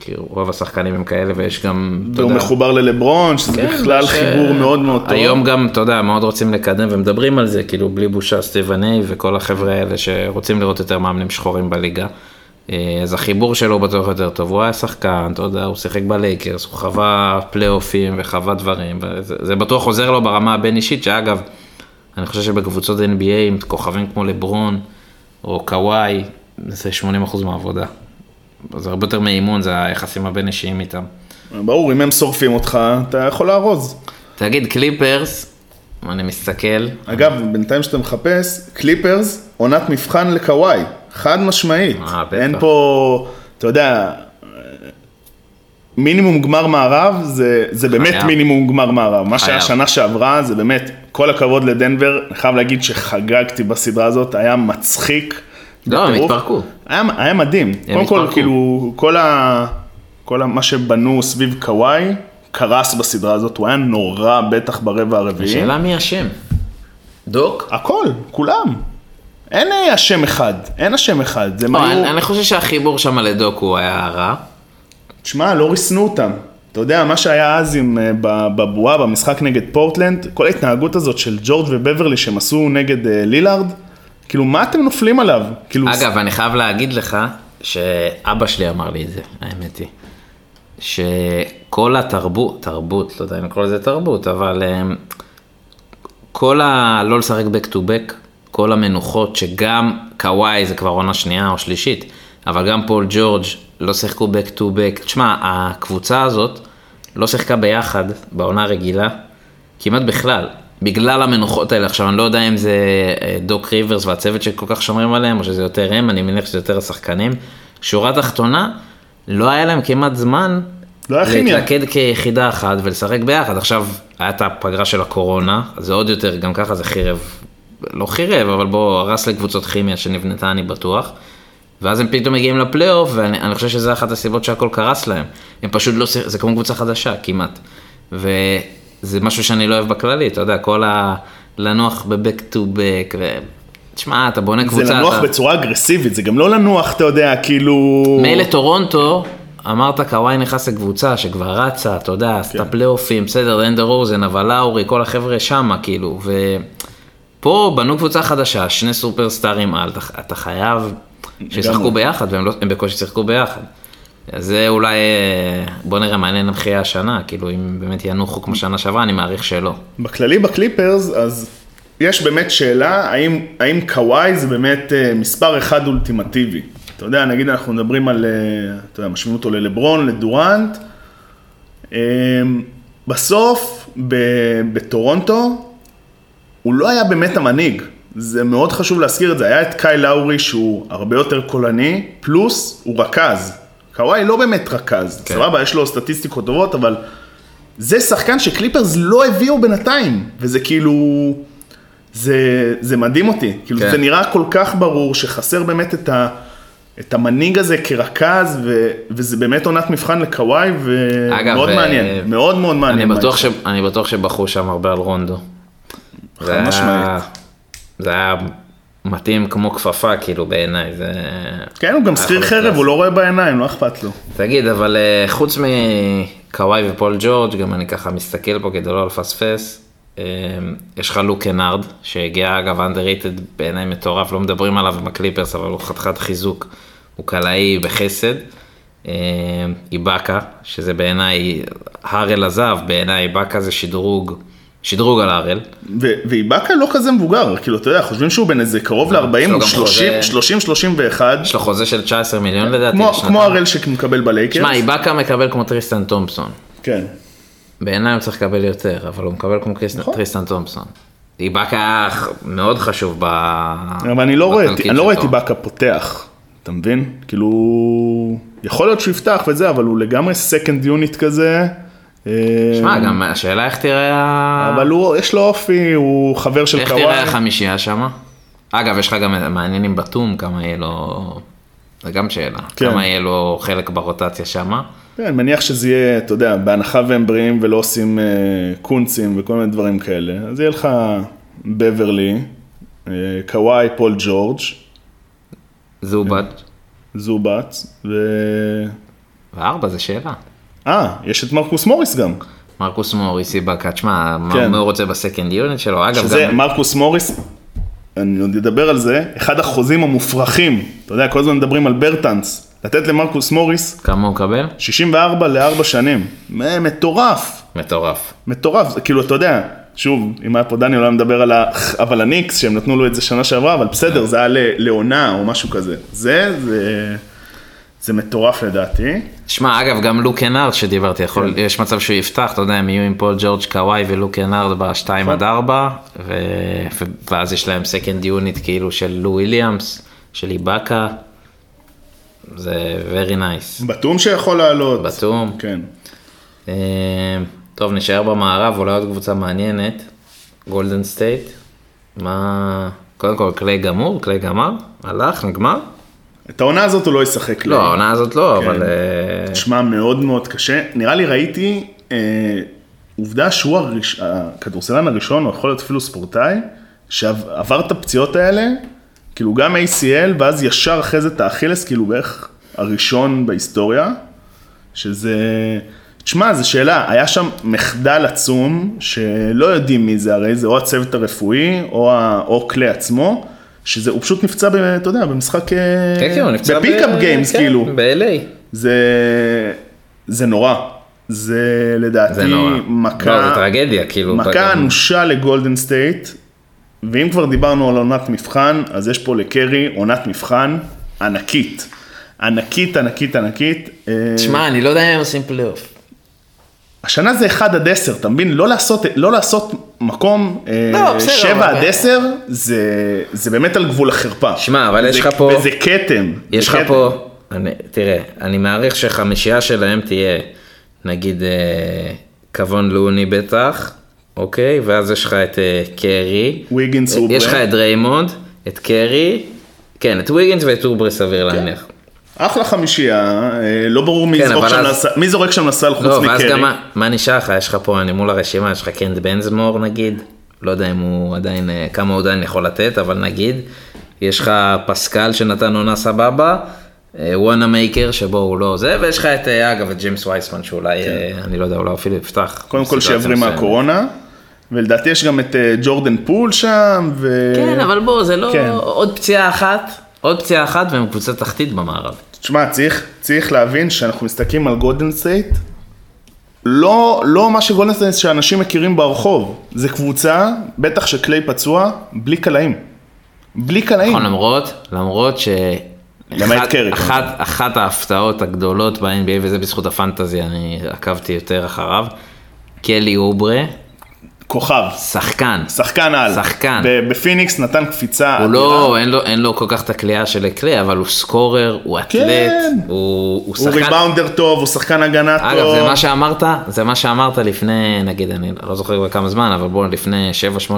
כי רוב השחקנים הם כאלה, ויש גם, אתה והוא יודע, מחובר ללברון, שזה כן, בכלל יש, חיבור אה, מאוד מאוד טוב. היום גם, אתה יודע, מאוד רוצים לקדם ומדברים על זה, כאילו בלי בושה, סטיבן איי וכל החבר'ה האלה שרוצים לראות יותר מאמנים שחורים בליגה. אה, אז החיבור שלו בטוח יותר טוב, הוא היה שחקן, אתה יודע, הוא שיחק בלייקרס, הוא חווה פלייאופים וחווה דברים, וזה זה בטוח עוזר לו ברמה הבין אישית, שאגב, אני חושב שבקבוצות NBA עם כוכבים כמו לברון או קוואי, זה 80% מהעבודה. זה הרבה יותר מאימון, זה היחסים הבין אישיים איתם. ברור, אם הם שורפים אותך, אתה יכול לארוז. תגיד, קליפרס, אני מסתכל, אגב, בינתיים שאתה מחפש, קליפרס, עונת מבחן לקוואי, חד משמעית. אה, בטח. אין פה, אתה יודע, מינימום גמר מערב, זה, זה באמת חייב. מינימום גמר מערב. מה שהיה. שנה שעברה, זה באמת, כל הכבוד לדנבר, אני חייב להגיד שחגגתי בסדרה הזאת, היה מצחיק. לא, הם. התפרקו. היה, היה מדהים. קודם כל, התפרקו. כאילו, כל, ה, כל ה, מה שבנו סביב קוואי, קרס בסדרה הזאת, הוא היה נורא, בטח ברבע הרביעי. השאלה מי אשם? דוק? הכל, כולם. אין אה, אשם אחד, אין אשם אחד. זה לא, היו... אני אני חושב שהחיבור שם לדוק הוא היה רע. תשמע, לא ריסנו אותם. אתה יודע, מה שהיה אז עם, אה, בבועה, במשחק נגד פורטלנד, כל ההתנהגות הזאת של ג'ורג' ובברלי שהם עשו נגד אה, לילארד, כאילו, מה אתם נופלים עליו? כאילו, אגב, אני חייב להגיד לך שאבא שלי אמר לי את זה, האמת היא. שכל התרבות, תרבות, לא יודע אם לקרוא לזה תרבות, אבל אמ, כל ה... לא לשחק back to back, כל המנוחות שגם קוואי זה כבר עונה שנייה או שלישית, אבל גם פול ג'ורג' לא שיחקו back to back. תשמע, הקבוצה הזאת לא שיחקה ביחד בעונה רגילה, כמעט בכלל, בגלל המנוחות האלה. עכשיו, אני לא יודע אם זה אה, דוק ריברס והצוות שכל כך שומרים עליהם, או שזה יותר הם, אני מניח שזה יותר השחקנים. שורה תחתונה, לא היה להם כמעט זמן לא. להתלכד כיחידה אחת ולשחק ביחד. עכשיו, היה את הפגרה של הקורונה, זה עוד יותר, גם ככה זה חירב, לא חירב, אבל בוא, הרס לקבוצות כימיה שנבנתה, אני בטוח. ואז הם פתאום מגיעים לפלייאוף, ואני אני חושב שזה אחת הסיבות שהכל קרס להם. הם פשוט לא, זה כמו קבוצה חדשה, כמעט. וזה משהו שאני לא אוהב בכללי, אתה יודע, כל ה... לנוח ב-back to back, ו... תשמע, אתה בונה קבוצה... זה לנוח אתה... בצורה אגרסיבית, זה גם לא לנוח, אתה יודע, כאילו... מילא טורונטו, אמרת קוואי נכנס לקבוצה שכבר רצה, אתה יודע, עשתה כן. פלייאופים, בסדר, אנדר רוזן, אבל לאורי, כל החבר'ה שמה, כאילו, ופה בנו קבוצה חדשה, שני סופרסטארים על, אתה, אתה חייב שישחקו. ביחד, והם לא, בקושי שיחקו ביחד. זה אולי, אה, בוא נראה, מעניין איך יהיה השנה, כאילו, אם באמת ינוחו כמו שנה שעברה, אני מעריך שלא. בכללי בקליפרס, אז יש באמת שאלה, האם, האם קוואי זה באמת אה, מספר אחד אולטימטיבי? אתה יודע, נגיד אנחנו מדברים על, אה, אתה יודע, משווים אותו ללברון, לדורנט. בסוף, בטורונטו, הוא לא היה באמת המנהיג. זה מאוד חשוב להזכיר את זה. היה את קאי לאורי שהוא הרבה יותר קולני, פלוס הוא רכז. קוואי לא באמת רכז, כן. סבבה, יש לו סטטיסטיקות טובות, אבל זה שחקן שקליפרס לא הביאו בינתיים, וזה כאילו, זה, זה מדהים אותי. כאילו, כן. זה נראה כל כך ברור שחסר באמת את, ה, את המנהיג הזה כרכז, ו, וזה באמת עונת מבחן לקוואי, ומאוד אה, מעניין, מאוד מאוד מעניין. אני בטוח, ש... אני בטוח שבחרו שם הרבה על רונדו. חד משמעית. זה היה מתאים כמו כפפה, כאילו, בעיניי. זה... כן, הוא גם שכיר חרב, הוא לא רואה בעיניים, לא אכפת לו. תגיד, אבל אה, חוץ מקוואי ופול ג'ורג', גם אני ככה מסתכל פה כדי לא לפספס, אה, יש לך לוק קנארד, שהגיע אגב underrated בעיניי מטורף, לא מדברים עליו עם הקליפרס, אבל הוא חתיכת חיזוק, הוא קלעי בחסד. אה, איבאקה, שזה בעיניי, הארל עזב, בעיניי איבאקה זה שדרוג, שדרוג על. ו- ואיבאקה לא כזה מבוגר, כאילו, אתה יודע, חושבים שהוא בן איזה קרוב ל-40, לו הוא גם חוזה- 30-31, יש לו חוזה של 19 מיליון לדעתי. כמו- הארל שמקבל בלייקרס. שמע, איבאקה מקבל כמו טריסטן תומפסון. כן. בעיניי הוא צריך לקבל יותר, אבל הוא מקבל כמו נכון. טריסטן תומפסון. איבאקה היה מאוד חשוב ב... אבל אני לא רואה, את- לא. איבאקה פותח, אתה מבין? כאילו, יכול להיות שהוא יפתח וזה, אבל הוא לגמרי סקנד יוניט כזה. אה, שמע, גם השאלה איך תראה... אבל הוא, יש לו אופי, הוא חבר של איך קוואי. תראה החמישייה שם? אגב, יש לך גם מעניין עם בתום, כמה יהיה לו... זה גם שאלה. כן. כמה יהיה לו חלק ברוטציה שם. כן, אני מניח שזה יהיה, אתה יודע, בהנחה והם בריאים ולא עושים אה, קונצים וכל מיני דברים כאלה, אז יהיה לך בברלי, אה, קוואי, פול ג'ורג', זובאץ. זובאץ, ו... וארבע זה שאלה. אה, יש את מרקוס מוריס גם. מרקוס מוריס, איבאקה, תשמע, מה כן. מה הוא רוצה ב second unit שלו? אגב, שזה גם... מרקוס מוריס, אני עוד אדבר על זה, אחד החוזים המופרכים, אתה יודע, כל הזמן מדברים על ברטנס, לתת למרקוס מוריס כמה הוא מקבל? 64 לארבע שנים, מ- מטורף, מטורף. מטורף, זה כאילו, אתה יודע, שוב, אם היה פה דניאל, הוא היה מדבר על ה... אבל הניקס, שהם נתנו לו את זה שנה שעברה, אבל בסדר, זה היה לעונה או משהו כזה. זה, זה, זה מטורף לדעתי. שמע, אגב, גם לוק קנארד שדיברתי, יכול, כן. יש מצב שהוא יפתח, אתה יודע, הם יהיו עם פול ג'ורג' קוואי ולוק קנארד ב-2 נכון. עד 4, ו... ואז יש להם second unit כאילו של לו וויליאמס, של איבאקה, זה very nice. בתום שיכול לעלות. בתום. כן. אה, טוב, נשאר במערב, אולי עוד קבוצה מעניינת, גולדן סטייט. מה... קודם כל, קליי גמור, קליי גמר, הלך, נגמר? את העונה הזאת הוא לא ישחק. לא. העונה הזאת לא, כן. אבל... אה, תשמע, מאוד מאוד קשה. נראה לי ראיתי אה, עובדה שהוא הראש... הכדורסלן הראשון, או יכול להיות אפילו ספורטאי, שעבר את הפציעות האלה, כאילו גם ACL, ואז ישר אחרי זה את האכילס, כאילו בערך הראשון בהיסטוריה, שזה... תשמע, זו שאלה, היה שם מחדל עצום, שלא יודעים מי זה, הרי זה או הצוות הרפואי, או, ה... או קליי עצמו, שזה, הוא פשוט נפצע, ב, אתה יודע, במשחק... אה, כן, כן, הוא נפצע ב pickup games, כן, כאילו. ב-LA. זה, זה נורא. זה לדעתי זה נורא. מכה, לא, זה טרגדיה, כאילו. מכה אנושה לגולדן סטייט, ואם כבר דיברנו על עונת מבחן, אז יש פה לקרי עונת מבחן ענקית. ענקית, ענקית, ענקית. אה, תשמע, אני לא יודע אם הם עושים פלייאוף. השנה זה 1 עד 10, אתה מבין? לא לעשות, לא לעשות מקום אה, לא, בסדר, 7 אבל- עד 10, זה, זה באמת על גבול החרפה. שמע, אבל יש זה- לך פה- וזה כתם. יש לך. פה, אני, תראה, אני מעריך שחמישייה שלהם תהיה, נגיד, אה, קבון לוני בטח, אוקיי? ואז יש לך את אה, קרי. ויגינס, אה, אוברה. יש לך את דריימונד, את קרי, כן, את ויגינס ואת אוברה סביר כן. להניח. אחלה חמישייה, אה, לא ברור מי כן, אבל שם אז- לסל, מי זורק שם לסל חוץ לא, מקרי. גם, מה- מה נשאר לך? יש לך פה, אני מול הרשימה, יש לך קנט בייזמור נגיד, לא יודע אם הוא עדיין, אה, כמה הוא עדיין יכול לתת, אבל נגיד, יש לך פסקל שנתן עונה סבבה, אה, וואנאמייקר שבו הוא לא זה, ויש לך את, אגב, את ג'יימס וייסמן שאולי, אה, אני לא יודע, אולי אפילו יפתח. כן. קודם כל שיבריא. מהקורונה, ולדעתי יש גם את ג'ורדן פול שם, ו... כן, אבל בוא, זה לא כן. עוד פציעה אחת, עוד פציעה אחת והם קבוצה תחתית במערב. תשמע, צריך, צריך להבין שאנחנו מסתכלים על גולדן סטייט, לא, לא מה שגולדן סטייט שאנשים מכירים ברחוב, זה קבוצה, בטח שקליי פצוע, בלי קלעים. בלי קלעים. נכון, למרות, למרות ש... למעט קרי, אחת, אחת ההפתעות הגדולות ב-NBA, וזה בזכות ה fantasy, אני עקבתי יותר אחריו, קלי אוברה, כוכב, שחקן. שחקן על. שחקן. בפיניקס נתן קפיצה הוא לא, אין לו, אין לו כל כך את הקליעה של קליי, אבל הוא scorer, הוא אתלט, כן. הוא, הוא הוא שחקן... rebounder טוב, הוא שחקן הגנה טוב. אגב, זה מה שאמרת, זה מה שאמרת לפני, נגיד, אני לא זוכר כבר כמה זמן, אבל בואו, לפני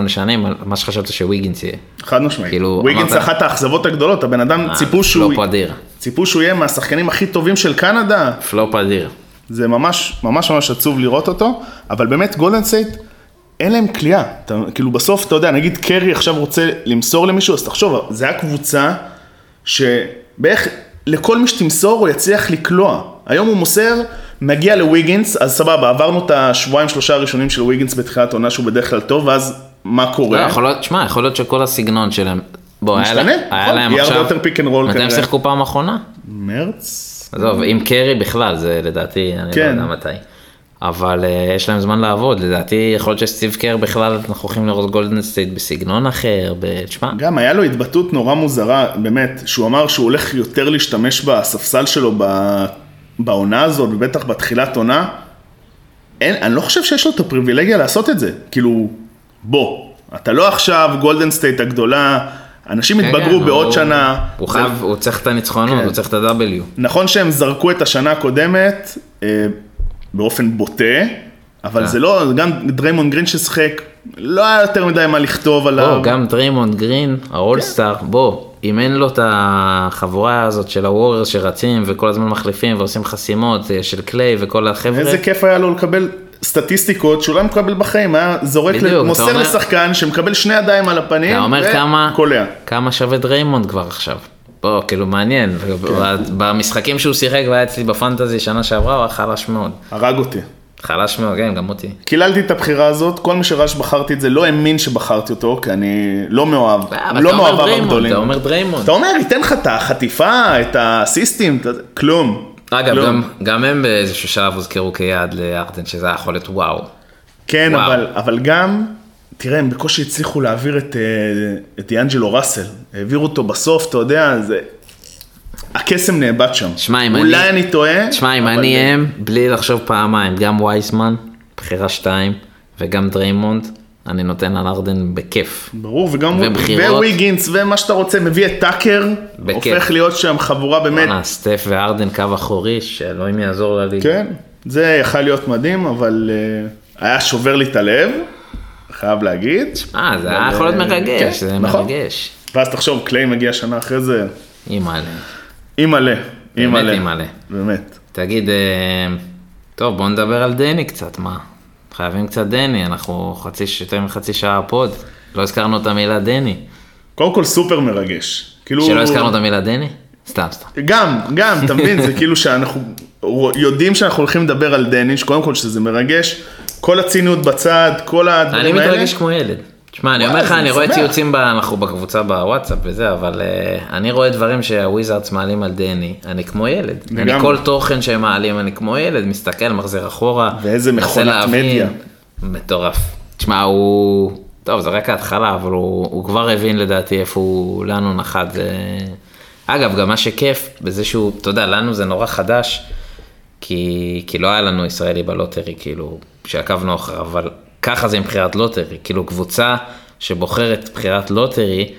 7-8 שנים, מה שחשבת שוויגינס יהיה. חד משמעית. כאילו, ויגינס אמרת- אחת האכזבות הגדולות, הבן אדם ציפו שהוא... פלופ אדיר, ציפו שהוא יהיה מהשחקנים הכי טובים של קנדה, פלופ אדיר. זה ממש ממש ממש עצוב לראות אותו, אבל באמת גולדן אין להם כליאה. כאילו בסוף, אתה יודע, נגיד קרי עכשיו רוצה למסור למישהו, אז תחשוב, זה היה קבוצה שבערך לכל מי שתמסור הוא יצליח לקלוע. היום הוא מוסר, מגיע לוויגינס, אז סבבה, עברנו את השבועיים שלושה הראשונים של וויגינס בתחילת עונה שהוא בדרך כלל טוב, ואז מה לא, קורה? יכול להיות, שמע, יכול להיות שכל הסגנון שלהם, בוא, היה משתנה, להם, היה נכון, להם יהיה עכשיו, יותר pick and roll מתי הם כנראה. שיחקו פעם אחרונה? מרץ? עזוב, עם קרי בכלל, זה לדעתי, אני לא כן. יודע מתי. אבל uh, יש להם זמן לעבוד, לדעתי יכול להיות שסטיב קר בכלל, אנחנו הולכים לראות גולדן סטייט בסגנון אחר, ב- תשמע, גם היה לו התבטאות נורא מוזרה, באמת, שהוא אמר שהוא הולך יותר להשתמש בספסל שלו ב... בעונה הזאת, ובטח בתחילת עונה. אין, אני לא חושב שיש לו את הפריבילגיה לעשות את זה. כאילו, בוא, אתה לא עכשיו גולדן סטייט הגדולה, אנשים כן, התבגרו כן, בעוד הוא- שנה. הוא זה- חייב, הוא צריך את הניצחונות, כן. הוא צריך את ה-W. נכון שהם זרקו את השנה הקודמת אה, באופן בוטה, אבל כן. זה לא, גם דריימון גרין ששיחק, לא היה יותר מדי מה לכתוב עליו. בוא, גם דריימונד גרין, ה all-star, בוא, אם אין לו את החבורה הזאת של הווררס שרצים וכל הזמן מחליפים ועושים חסימות אה, של קליי וכל החבר'ה, איזה כיף היה לו לקבל סטטיסטיקות שהוא לא מקבל בחיים, היה זורק, בדיוק, מוסר אומר- לשחקן שמקבל שני ידיים על הפנים, אתה אומר כמה, וקולע. כמה שווה דריימונד כבר עכשיו. בוא, כאילו מעניין, כן. במשחקים שהוא שיחק והיה אצלי ב fantasy שנה שעברה, הוא היה חלש מאוד. הרג אותי. חלש מאוד, כן, גם אותי. קיללתי את הבחירה הזאת, כל מי שראה שבחרתי את זה לא האמין שבחרתי אותו, כי אני לא מאוהב, אה, לא מאוהביו הגדולים. אתה אומר דריימונד. אתה אומר, ייתן לך את החטיפה, את האסיסטים, את- כלום. אגב, כלום. גם, גם הם באיזשהו שלב הוזכרו כיעד להארדן, שזה היה יכול להיות וואו. כן, וואו. אבל, אבל גם, תראה, הם בקושי הצליחו להעביר את, אה, את דיאנג'לו ראסל. העבירו אותו בסוף, אתה יודע, זה... הקסם נאבד שם. שמע, אם אולי אני- אני טועה. תשמע, אם אני הם, בלי לחשוב פעמיים, גם וייסמן, בחירה שתיים, וגם דריימונד, אני נותן על הארדן בכיף. ברור, וגם ובחירות. וויגינס ומה שאתה רוצה, מביא את טאקר, בכיף. הופך להיות שם חבורה באמת, בואנה, סטף והארדן קו אחורי, שאלוהים יעזור לליגה. כן, זה יכל להיות מדהים, אבל אה, היה שובר לי את הלב, חייב להגיד. אה, זה היה יכול להיות אה, מרגש, כן, זה נכון. מרגש. ואז תחשוב, קליי מגיע שנה אחרי זה, אימא'לה. אימא'לה, אימא'לה. אימא'לה. באמת. תגיד, אה, טוב, בוא נדבר על דני קצת, מה? חייבים קצת דני, אנחנו חצי, יותר מחצי שעה פוד. לא הזכרנו את המילה דני. קודם כל סופר מרגש. כאילו... שלא הזכרנו את המילה דני? סתם, סתם. גם, גם, אתה מבין, זה כאילו שאנחנו יודעים שאנחנו הולכים לדבר על דני, שקודם כל שזה מרגש, כל הציניות בצד, כל אני הדברים האלה. מתרגש כמו ילד. תשמע, אני אומר לך, אני רואה. ציוצים, אנחנו בקבוצה בוואטסאפ וזה, אבל אה, אני רואה דברים שהוויזארדס מעלים על דני, אני כמו ילד. אני. כל תוכן שהם מעלים, אני כמו ילד, מסתכל, מחזיר אחורה. ואיזה מכונת. מדיה. מטורף. תשמע, הוא... טוב, זה רק ההתחלה, אבל הוא, כבר הבין לדעתי איפה הוא, לאן הוא נחת. אגב, גם מה שכיף, בזה שהוא, אתה יודע, לנו זה נורא חדש, כי, כי לא היה לנו ישראלי ב lottery, כאילו, שעקבנו אחריו, אבל ככה זה עם בחירת lottery, כאילו קבוצה שבוחרת בחירת lottery,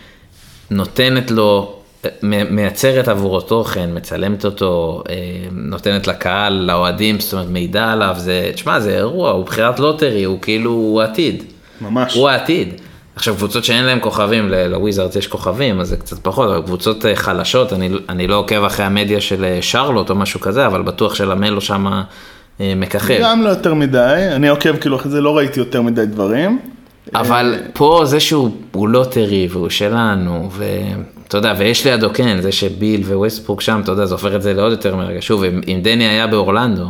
נותנת לו, מייצרת עבורו תוכן, מצלמת אותו, אה, נותנת לקהל, לאוהדים, זאת אומרת מידע עליו, זה, תשמע, זה אירוע, הוא בחירת lottery, הוא כאילו, הוא עתיד. ממש. הוא העתיד. עכשיו קבוצות שאין להם כוכבים, לוויזארדס יש כוכבים, אז זה קצת פחות, אבל קבוצות אה, חלשות, אני, אני לא עוקב אחרי המדיה של אה, שרלוט או משהו כזה, אבל בטוח שלמלו שם אה, מככב. גם לא יותר מדי, אני עוקב כאילו אחרי זה, לא ראיתי יותר מדי דברים. אבל פה זה שהוא הוא lottery והוא שלנו, ואתה יודע, ויש לידו כן, זה שביל וווסטברוק שם, אתה יודע, זה הופך את זה לעוד יותר מרגש. שוב, אם, אם דני היה באורלנדו,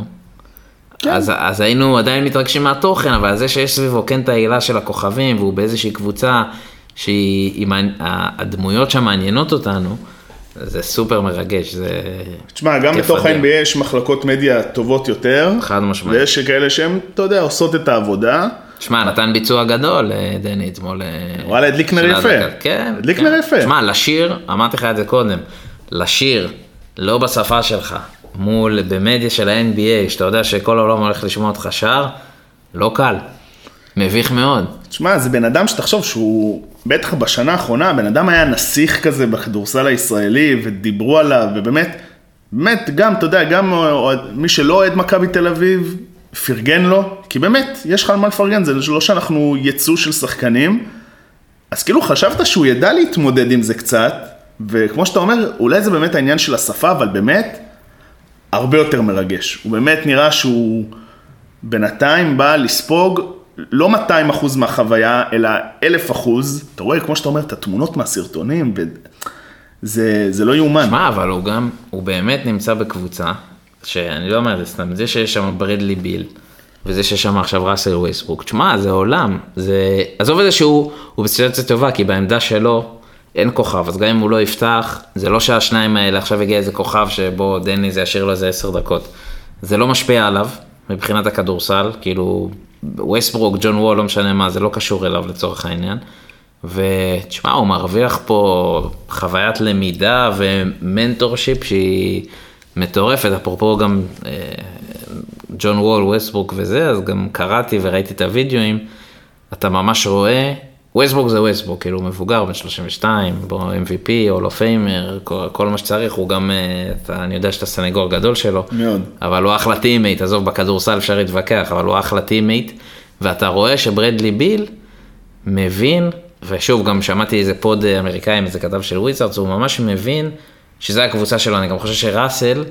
כן. אז, אז היינו עדיין מתרגשים מהתוכן, אבל זה שיש סביבו כן את ההילה של הכוכבים, והוא באיזושהי קבוצה שהיא, היא מעניין- הדמויות שם מעניינות אותנו, זה סופר מרגש, זה תשמע, גם בתוך. ה-NBA יש מחלקות מדיה טובות יותר. חד משמעית. ויש כאלה שהן, אתה יודע, עושות את העבודה. שמע, נתן ביצוע גדול אה, דני אתמול. אה, וואלה, הדליק נר יפה. כן. הדליק כן. נר יפה. שמע, לשיר, אמרתי לך את זה קודם, לשיר, לא בשפה שלך, מול, במדיה של ה-NBA, שאתה יודע שכל העולם הולך לשמוע אותך שר, לא קל. מביך מאוד. תשמע, זה בן אדם שתחשוב שהוא, בטח בשנה האחרונה, בן אדם היה נסיך כזה בכדורסל הישראלי, ודיברו עליו, ובאמת, באמת, גם, אתה יודע, גם אוהד- מי שלא אוהד מכבי תל אביב, פרגן לו, כי באמת, יש לך על מה לפרגן, זה לא שאנחנו יצוא של שחקנים, אז כאילו חשבת שהוא ידע להתמודד עם זה קצת, וכמו שאתה אומר, אולי זה באמת העניין של השפה, אבל באמת, הרבה יותר מרגש. הוא באמת נראה שהוא בינתיים בא לספוג לא 200 אחוז מהחוויה, אלא 1,000 אחוז. אתה רואה, כמו שאתה אומר, את התמונות מהסרטונים, וזה זה לא יאומן. שמע, אבל הוא גם, הוא באמת נמצא בקבוצה, שאני לא אומר את זה סתם, זה שיש שם ברדלי ביל, וזה שיש שם עכשיו ראסל וויסברוק, תשמע, זה עולם, זה, עזוב את זה שהוא הוא בסיטואציה טובה, כי בעמדה שלו אין כוכב, אז גם אם הוא לא יפתח, זה לא שהשניים האלה, עכשיו הגיע איזה כוכב שבו דני זה ישאיר לו איזה עשר דקות. זה לא משפיע עליו, מבחינת הכדורסל, כאילו, ווסטברוק, ג'ון וול, לא משנה מה, זה לא קשור אליו לצורך העניין. ותשמע, הוא מרוויח פה חוויית למידה ו mentorship שהיא מטורפת, אפרופו גם ג'ון וול, ווסטברוק וזה, אז גם קראתי וראיתי את הוידאוים, אתה ממש רואה, ווסטברוק זה ווסטברוק, כאילו הוא מבוגר, בן 32, בו MVP, Hall of Famer, כל, כל מה שצריך, הוא גם, אה, אתה, אני יודע שאתה סנגור גדול שלו, מאוד. אבל הוא אחלה teammate, עזוב, בכדורסל אפשר להתווכח, אבל הוא אחלה teammate, ואתה רואה שברדלי ביל מבין, ושוב, גם שמעתי איזה pod אמריקאי עם איזה כתב של וויזארדס, הוא ממש מבין שזה הקבוצה שלו, אני גם חושב שראסל,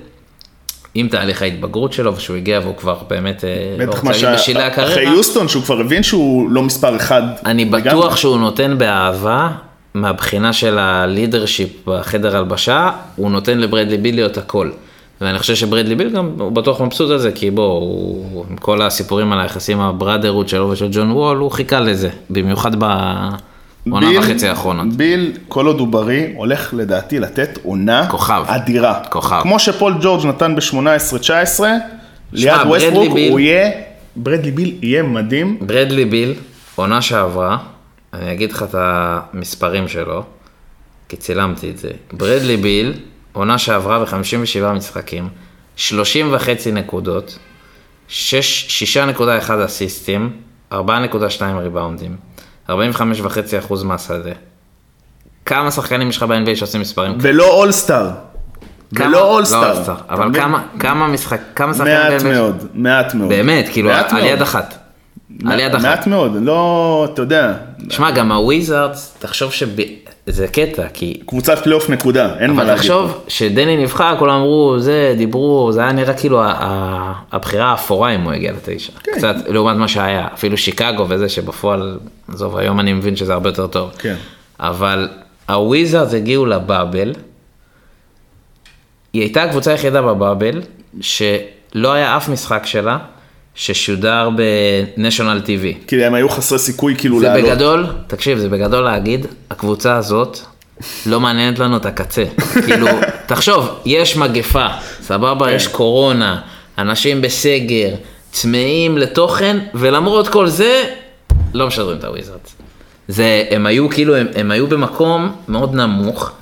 עם תהליך ההתבגרות שלו, ושהוא הגיע והוא כבר באמת, אה, לא בטח מה בשלהי אחרי יוסטון, שהוא כבר הבין שהוא לא מספר אחד. אני לגמרי. בטוח שהוא נותן באהבה, מהבחינה של ה leadership בחדר הלבשה, הוא נותן לברדלי ביל להיות הכל. ואני חושב שברדלי ביל גם, הוא בטוח מבסוט על זה, כי בוא, הוא, עם כל הסיפורים על היחסים הבראדרות שלו ושל ג'ון וול, הוא חיכה לזה, במיוחד בעונה ביל- וחצי האחרונות. ביל, כל עוד הוא בריא, הולך לדעתי לתת עונה כוכב. אדירה. כוכב. כמו שפול ג'ורג' נתן ב-18-19, ליד ברדלי ווסטברוק, ביל- הוא יהיה, ברדלי ביל יהיה מדהים. ברדלי ביל, עונה שעברה, אני אגיד לך את המספרים שלו, כי צילמתי את זה. ברדלי ביל, עונה שעברה ב-57 משחקים, 30 וחצי נקודות, 6 6.1 אסיסטים, 4.2 ריבאונדים, 45 וחצי אחוז מהשדה. כמה שחקנים יש לך ב-NBA שעושים מספרים כאלה? ולא all-star. ולא לא all-star. אתה אבל? כמה, כמה משחק, כמה שחקנים מעט מאוד, מעט מאוד. באמת, כאילו, על. יד אחת. על יד אחת. מעט מאוד, לא, אתה יודע, שמע, גם הוויזארדס, תחשוב שזה קטע, כי... קבוצת פלייאוף נקודה, אין מה אבל להגיד. תחשוב שדני נבחר, כולם אמרו, זה, דיברו, זה היה נראה כאילו הבחירה האפורה אם הוא הגיע לתשע. כן. קצת לעומת מה שהיה. אפילו שיקגו וזה שבפועל, עזוב, היום אני מבין שזה הרבה יותר טוב. כן. אבל הוויזארדס הגיעו לבאבל, היא הייתה הקבוצה היחידה בבאבל, שלא היה אף משחק שלה ששודר בניישונל טיווי. כי הם היו חסרי סיכוי כאילו זה לעלות. בגדול, תקשיב, זה בגדול להגיד, הקבוצה הזאת לא מעניינת לנו את הקצה. כאילו, [laughs] תחשוב, יש מגפה, סבבה, כן. יש קורונה, אנשים בסגר, צמאים לתוכן, ולמרות כל זה, לא משדרים את הוויזארדס. זה, הם היו כאילו, הם, הם היו במקום מאוד נמוך,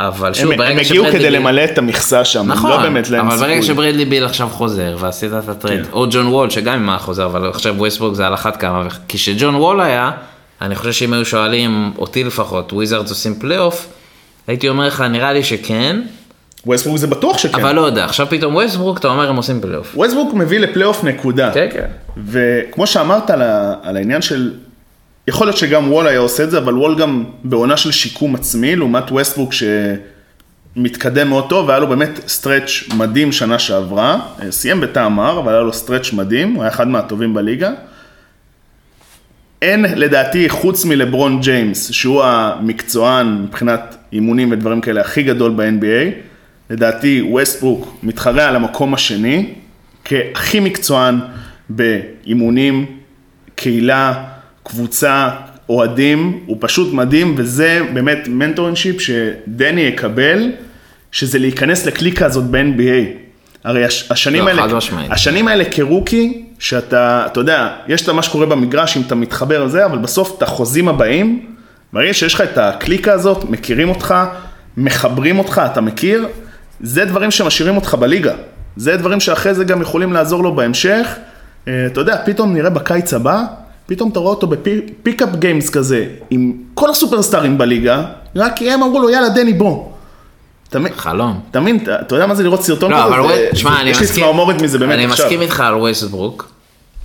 אבל שוב, הם, ברגע הם הגיעו כדי ביל- למלא את המכסה שם, נכון, לא באמת להם אבל ברגע סיכוי. שברדלי ביל עכשיו חוזר ועשית את ה trade, כן. או ג'ון וול שגם אם היה חוזר, אבל עכשיו ווסטברוק זה על אחת כמה, כשג'ון וול היה, אני חושב שאם היו שואלים אותי לפחות, וויזארדס עושים פלייאוף, הייתי אומר לך, נראה לי שכן, ווסטברוק זה בטוח שכן. אבל לא יודע, עכשיו פתאום ווסטברוק, אתה אומר הם עושים פלייאוף. ווסטברוק מביא לפלייאוף נקודה. כן, כן. וכמו שאמרת על, ה, על העניין של, יכול להיות שגם וול היה עושה את זה, אבל וול גם בעונה של שיקום עצמי, לעומת ווסטברוק שמתקדם מאוד טוב, והיה לו באמת stretch מדהים שנה שעברה, אה, סיים בטעם מר, אבל היה לו stretch מדהים, הוא היה אחד מהטובים בליגה. אין לדעתי, חוץ מלברון ג'יימס, שהוא המקצוען מבחינת אימונים ודברים כאלה הכי גדול ב-NBA, לדעתי ווסטברוק מתחרה על המקום השני, כהכי מקצוען באימונים, קהילה, קבוצה, אוהדים, הוא פשוט מדהים, וזה באמת mentorship שדני יקבל, שזה להיכנס לקליקה הזאת ב-NBA. הרי הש- השנים לא, האלה. השנים האלה כ rookie, שאתה, אתה יודע, יש את מה שקורה במגרש, אם אתה מתחבר לזה, אבל בסוף את החוזים הבאים, ברגע שיש לך את הקליקה הזאת, מכירים אותך, מחברים אותך, אתה מכיר, זה דברים שמשאירים אותך בליגה. זה דברים שאחרי זה גם יכולים לעזור לו בהמשך. אה, אתה יודע, פתאום נראה בקיץ הבא, פתאום אתה רואה אותו ב pickup games כזה, עם כל הסופרסטארים בליגה, רק כי הם אמרו לו, יאללה, דני, בוא. חלום. אתה מבין, אתה יודע מה זה לראות סרטון לא, כזה? אבל זה- ווסט- שמע, זה- אני יש לי מסכים, צמרמורת מזה באמת אני עכשיו. מסכים איתך על ווסטברוק,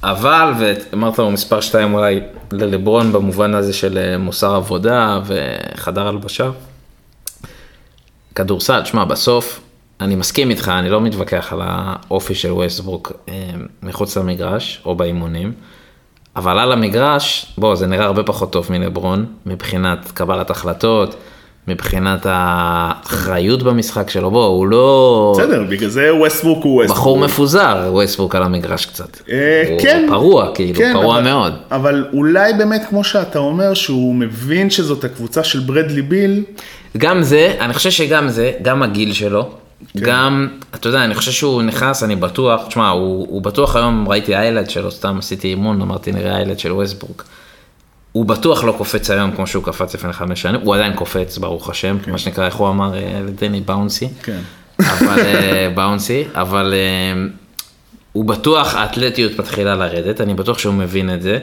אבל, ואמרת לו מספר 2 אולי ללברון במובן הזה של אה, מוסר עבודה וחדר הלבשה. כדורסל, שמע, בסוף, אני מסכים איתך, אני לא מתווכח על האופי של ווסטברוק אה, מחוץ למגרש או באימונים, אבל על המגרש, בוא, זה נראה הרבה פחות טוב מלברון, מבחינת קבלת החלטות, מבחינת האחריות במשחק שלו, בוא, הוא לא... בסדר, בגלל זה ווסטברוק הוא ווסטברוק. בחור מפוזר, ווסטברוק על המגרש קצת. אה, הוא כן. פרוע, כאילו, כן, פרוע אבל- מאוד. אבל אולי באמת, כמו שאתה אומר, שהוא מבין שזאת הקבוצה של ברדלי ביל, גם זה, אני חושב שגם זה, גם הגיל שלו, כן. גם, אתה יודע, אני חושב שהוא נכנס, אני בטוח, תשמע, הוא, הוא בטוח היום, ראיתי highlight שלו, סתם עשיתי אימון, אמרתי נראה highlight של ווסטברוק. הוא בטוח לא קופץ היום כמו שהוא קפץ לפני חמש שנים, הוא עדיין קופץ, ברוך השם, מה שנקרא, איך הוא אמר אה, לדני bouncy. כן. אבל אה, bouncy, אבל אה, הוא בטוח, האתלטיות מתחילה לרדת, אני בטוח שהוא מבין את זה,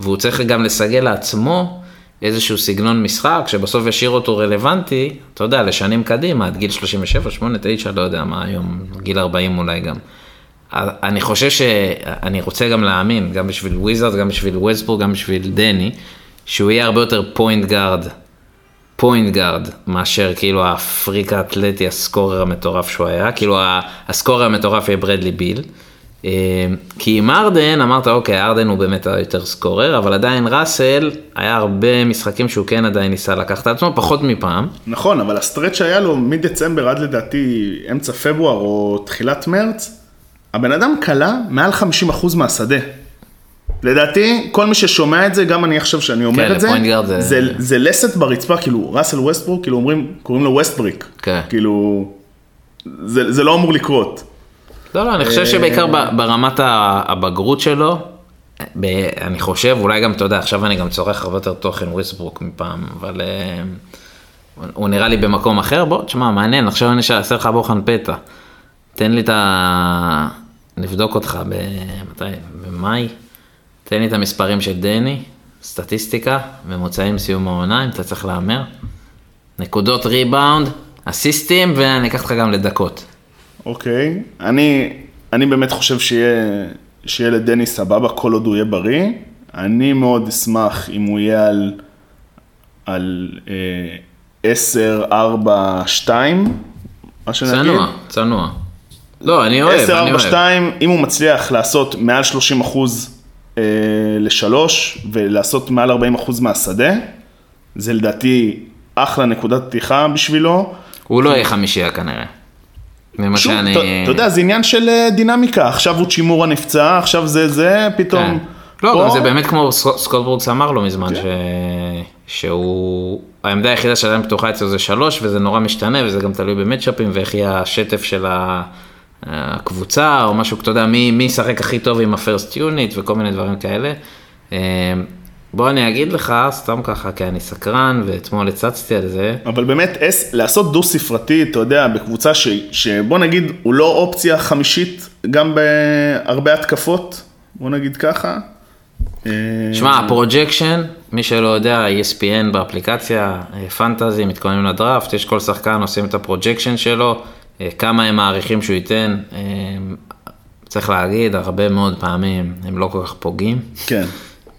והוא צריך גם לסגל לעצמו איזשהו סגנון משחק, שבסוף ישאיר אותו רלוונטי, אתה יודע, לשנים קדימה, עד גיל 37, 8, 9, לא יודע מה היום, גיל 40 אולי גם. אני חושב שאני רוצה גם להאמין, גם בשביל וויזארדס, גם בשביל ווסטברוק, גם בשביל דני, שהוא יהיה הרבה יותר point guard, point guard, מאשר כאילו הפריק האתלטי, ה scorer המטורף שהוא היה, כאילו ה scorer המטורף יהיה ברדלי ביל. אה, כי עם הארדן, אמרת, אוקיי, הארדן הוא באמת היותר scorer, אבל עדיין ראסל, היה הרבה משחקים שהוא כן עדיין ניסה לקחת על עצמו, פחות מפעם. נכון, אבל ה stretch שהיה לו מדצמבר עד לדעתי אמצע פברואר או תחילת מרץ, הבן אדם קלע מעל 50% מהשדה. לדעתי, כל מי ששומע את זה, גם אני עכשיו שאני אומר כן, את זה, זה- זה, זה לסת ברצפה, כאילו, ראסל ווסטברוק, כאילו אומרים, קוראים לו ווסטבריק. כן. כאילו, זה, זה לא אמור לקרות. לא, לא, אני חושב שבעיקר ב- ברמת הבגרות שלו, אני חושב, אולי גם, אתה יודע, עכשיו אני גם צורך הרבה יותר תוכן ווסטברוק מפעם, אבל אה, הוא נראה לי במקום אחר, בוא, תשמע, מעניין, עכשיו אני אעשה לך בוחן פתע. תן לי את ה... נבדוק אותך ב... מתי? במאי? תן לי את המספרים של דני, סטטיסטיקה, ממוצעים סיום העונה, אם אתה צריך להמר. נקודות ריבאונד, אסיסטים, ואני אקח אותך גם לדקות. אוקיי. אני, אני באמת חושב שיהיה, שיהיה לדני סבבה כל עוד הוא יהיה בריא. אני מאוד אשמח אם הוא יהיה על, על אה, 10, 4, 2, מה שנגיד. צנוע, צנוע. לא, אני אוהב, 10, אני 4, אוהב. 2, אם הוא מצליח לעשות מעל 30 אחוז אה, לשלוש ולעשות מעל 40 אחוז מהשדה, זה לדעתי אחלה נקודת פתיחה בשבילו. הוא לא יהיה חמישייה כנראה. ממה שוב, שאני... אתה יודע, זה עניין של אה, דינמיקה, עכשיו הוא צ'ימורה נפצע, עכשיו זה זה, פתאום... כן. לא, פה- גם זה באמת כמו סק- סקוט ברוקס אמר לו מזמן, כן. ש... שהוא... העמדה היחידה שעדיין פתוחה אצלו זה שלוש, וזה נורא משתנה, וזה גם תלוי במצ'אפים, ואיך יהיה השטף של הקבוצה, או משהו, אתה יודע, מי מי ישחק הכי טוב עם הפרסט יוניט, וכל מיני דברים כאלה. אה, בוא אני אגיד לך, סתם ככה, כי אני סקרן, ואתמול הצצתי על זה. אבל באמת, אס, לעשות דו ספרתי, אתה יודע, בקבוצה ש, שבוא נגיד, הוא לא אופציה חמישית, גם בהרבה התקפות, בוא נגיד ככה. אה, שמע, ה projection, מי שלא יודע, ESPN באפליקציה, אה, fantasy, מתכוננים לדראפט, יש כל שחקן עושים את ה projection שלו, אה, כמה הם מעריכים שהוא ייתן. אה, צריך להגיד, הרבה מאוד פעמים הם לא כל כך פוגעים כן.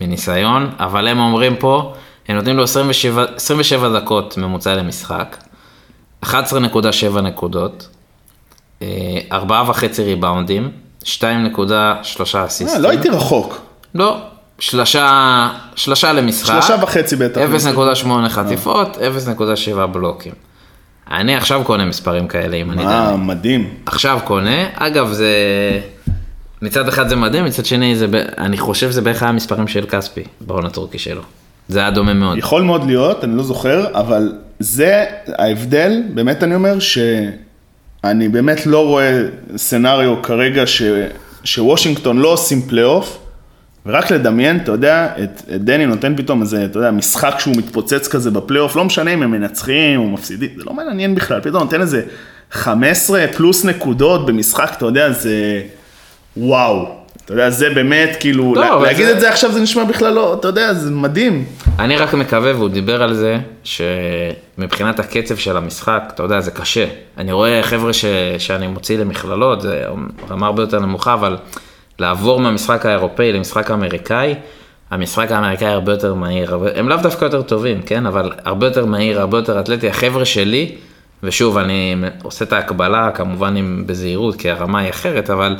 מניסיון, אבל הם אומרים פה, הם נותנים לו 27, 27 דקות ממוצע למשחק, 11.7 נקודות, אה, 4.5 ריבאונדים, 2.3 אה, אסיסטים. לא הייתי רחוק. לא, שלושה, שלושה למשחק. שלושה וחצי בטח. 0.8 חטיפות, 0.7 בלוקים. אני עכשיו קונה מספרים כאלה, אם אני אה. מדהים. עכשיו קונה, אגב זה... מצד אחד זה מדהים, מצד שני זה, אני חושב שזה בערך היה המספרים של כספי, בהון הטורקי שלו. זה היה דומה מאוד. יכול מאוד להיות, אני לא זוכר, אבל זה ההבדל, באמת אני אומר, שאני באמת לא רואה scenario כרגע ש, שוושינגטון לא עושים פלייאוף, ורק לדמיין, אתה יודע, את, את דני נותן פתאום איזה, אתה יודע, משחק שהוא מתפוצץ כזה בפלייאוף, לא משנה אם הם מנצחים או מפסידים, זה לא מעניין בכלל, פתאום נותן איזה 15 פלוס נקודות במשחק, אתה יודע, זה וואו. אתה יודע, זה באמת, כאילו, לא, לה, להגיד זה- את זה עכשיו זה נשמע בכלל לא, אתה יודע, זה מדהים. אני רק מקווה, והוא דיבר על זה, שמבחינת הקצב של המשחק, אתה יודע, זה קשה. אני רואה חבר'ה ש... שאני מוציא למכללות, זה רמה הרבה יותר נמוכה, אבל לעבור מהמשחק האירופאי למשחק האמריקאי, המשחק האמריקאי הרבה יותר מהיר, הרבה- הם לאו דווקא יותר טובים, כן? אבל הרבה יותר מהיר, הרבה יותר אתלטי. החבר'ה שלי, ושוב, אני עושה את ההקבלה, כמובן עם בזהירות, כי הרמה היא אחרת, אבל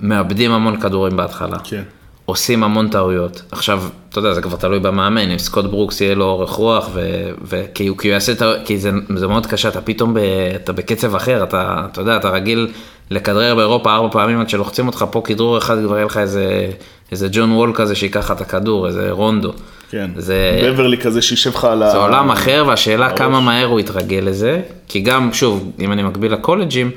מאבדים המון כדורים בהתחלה. כן. עושים המון טעויות. עכשיו, אתה יודע, זה כבר תלוי במאמן, אם סקוט ברוקס יהיה לו אורך רוח, ו- וכי הוא, כי הוא יעשה טעויות, כי זה, זה מאוד קשה, אתה פתאום, ב, אתה בקצב אחר, אתה, אתה יודע, אתה רגיל לכדרר באירופה ארבע פעמים עד שלוחצים אותך פה כדרור אחד, כבר יהיה לך איזה, איזה ג'ון וול כזה שיקח לך את הכדור, איזה רונדו. כן. זה, בברלי כזה שישב לך על ה... זה עולם אחר, והשאלה כמה מהר הוא יתרגל לזה, כי גם, שוב, אם אני מקביל לקולג'ים,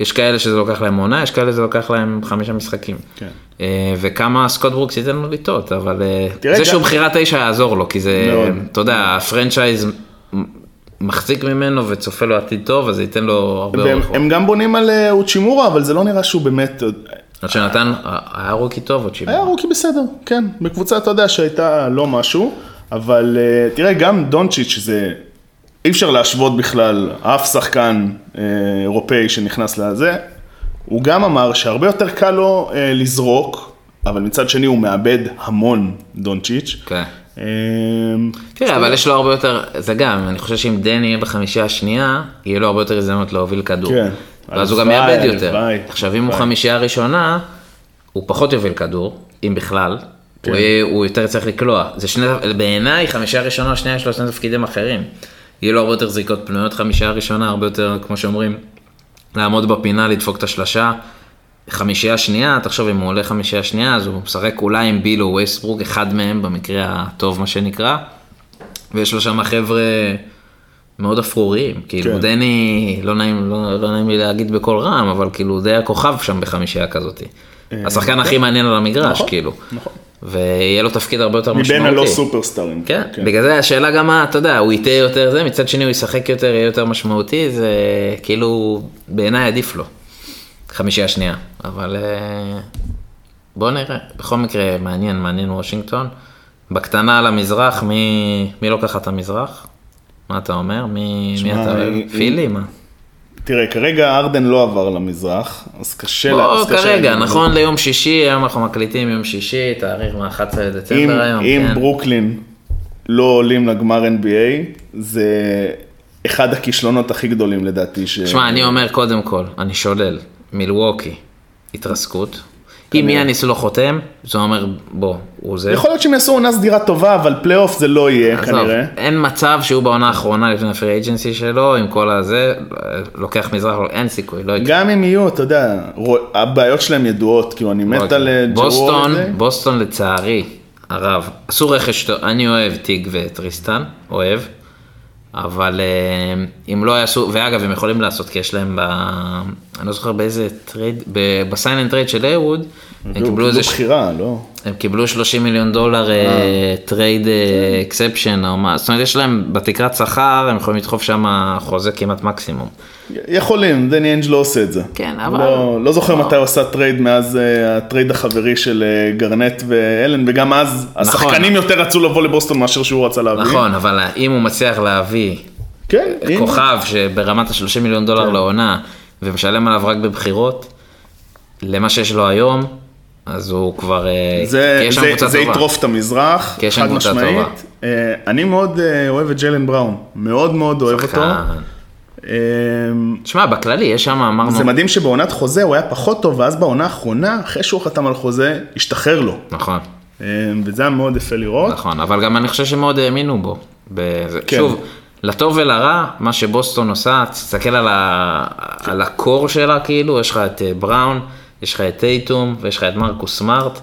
יש כאלה שזה לוקח להם עונה, יש כאלה שזה לוקח להם חמישה משחקים. כן. אה, וכמה סקוט ברוקס ייתן לו לטעות, אבל אה, זה שהוא בחירת תשע יעזור לו, כי זה. אתה יודע, ה franchise מחזיק ממנו וצופה לו עתיד טוב, אז זה ייתן לו הרבה אורך. הם גם בונים על אה, האצ'ימורה, אבל זה לא נראה שהוא באמת... עד שנתן, היה rookie טוב שבעה. היה rookie בסדר, כן. בקבוצה, אתה יודע, שהייתה לא משהו, אבל אה, תראה, גם דונצ'יץ' זה... אי אפשר להשוות בכלל אף שחקן אה, אירופאי שנכנס לזה. הוא גם אמר שהרבה יותר קל לו אה, לזרוק, אבל מצד שני הוא מאבד המון דונצ'יץ'. כן. אה, תראה, אבל יש לו הרבה יותר, זה גם, אני חושב שאם דני יהיה בחמישייה השנייה, יהיה לו הרבה יותר הזדמנות להוביל כדור. כן. ואז הוא גם יאבד יותר. עכשיו, אם הוא. חמישייה ראשונה, הוא פחות יוביל כדור, אם בכלל. כן. הוא יותר צריך לקלוע. זה שני, בעיניי, חמישייה ראשונה, שנייה יש לו שני תפקידים אחרים. יהיה לו הרבה יותר זריקות פנויות חמישייה ראשונה, הרבה יותר, כמו שאומרים, לעמוד בפינה, לדפוק את השלשה. חמישייה שנייה, תחשוב אם הוא עולה חמישייה שנייה, אז הוא משחק אולי עם ביל או וייסברוק, אחד מהם במקרה הטוב מה שנקרא. ויש לו שם חבר'ה מאוד אפרוריים, כאילו כן. דני, לא נעים, לא, לא נעים לי להגיד בקול רם, אבל כאילו די הכוכב שם בחמישייה כזאת. השחקן הכי מעניין על המגרש, נכון, כאילו. נכון. ויהיה לו תפקיד הרבה יותר משמעותי. מבין הלא סופרסטארים. כן, בגלל זה השאלה גם מה, אתה יודע, הוא ייטה יותר זה, מצד שני הוא ישחק יותר, יהיה יותר משמעותי, זה כאילו, בעיניי עדיף לו. חמישייה שנייה, אבל אה, בוא נראה. בכל מקרה, מעניין, מעניין וושינגטון. בקטנה על המזרח, מי, מי לוקח את המזרח? מה אתה אומר? מי, מי שמע, אתה אוהב? היא- פילי? מה? תראה, כרגע הארדן לא עבר למזרח, אז קשה לה... אז כרגע. נכון ליום שישי, היום אנחנו מקליטים יום שישי, תאריך ה-11 לדצמבר היום, אם כן. ברוקלין לא עולים לגמר NBA, זה אחד הכישלונות הכי גדולים לדעתי. ש... שמע, אני אומר קודם כל, אני שולל, מילווקי, התרסקות. אם יאניס לא חותם, זה אומר, בוא, הוא עוזב. יכול להיות שהם יעשו עונה סדירה טובה, אבל פלייאוף זה לא יהיה כנראה. אין מצב שהוא בעונה האחרונה לפני ה free agency שלו, עם כל הזה, לוקח מזרח, אין סיכוי, לא יקרה. גם אם יהיו, אתה יודע, הבעיות שלהם ידועות, כאילו אני מת על אה, ג'רו. בוסטון, לצערי, הרב, עשו רכש, אני אוהב טיג וטריסטן, אוהב, אבל אה, אם לא יעשו, ואגב, הם יכולים לעשות, כי יש להם ב... אני לא זוכר באיזה טרייד, ב sign and trade של הייוורד, הם קיבלו איזה... ש- בחירה, לא? הם קיבלו 30 מיליון דולר trade exception או מה, זאת אומרת יש להם בתקרת שכר, הם יכולים לדחוף שם חוזה כמעט מקסימום. יכולים, דני איינג' לא עושה את זה. כן, אבל- לא, לא זוכר לא. מתי הוא עשה טרייד מאז אה, הטרייד עם חברי של אה, גארנט ואלן, וגם אז השחקנים יותר רצו לבוא לבוסטון מאשר שהוא רצה להביא. נכון, אבל אם הוא מצליח להביא כן. כוכב שברמת ה-30 מיליון דולר כן. לעונה, ומשלם עליו רק בבחירות, למה שיש לו היום, אז הוא כבר, אה, זה, יש שם זה, קבוצה זה טובה. יטרוף את המזרח, חד משמעית. טובה. אה, אני מאוד אה, אוהב את ג'לן בראון, מאוד מאוד אוהב אותו. אה, תשמע, בכללי, יש שם, אמרנו, זה מדהים שבעונת חוזה הוא היה פחות טוב, ואז בעונה האחרונה, אחרי שהוא חתם על חוזה, השתחרר לו. נכון. אה, וזה היה מאוד יפה לראות. נכון, אבל גם אני חושב שמאוד האמינו בו. בזה. כן. שוב, לטוב ולרע, מה שבוסטון עושה, תסתכל על, ה... על הקור שלה, כאילו, יש לך את אה, בראון, יש לך את טייטום, ויש לך את מרקוס סמארט.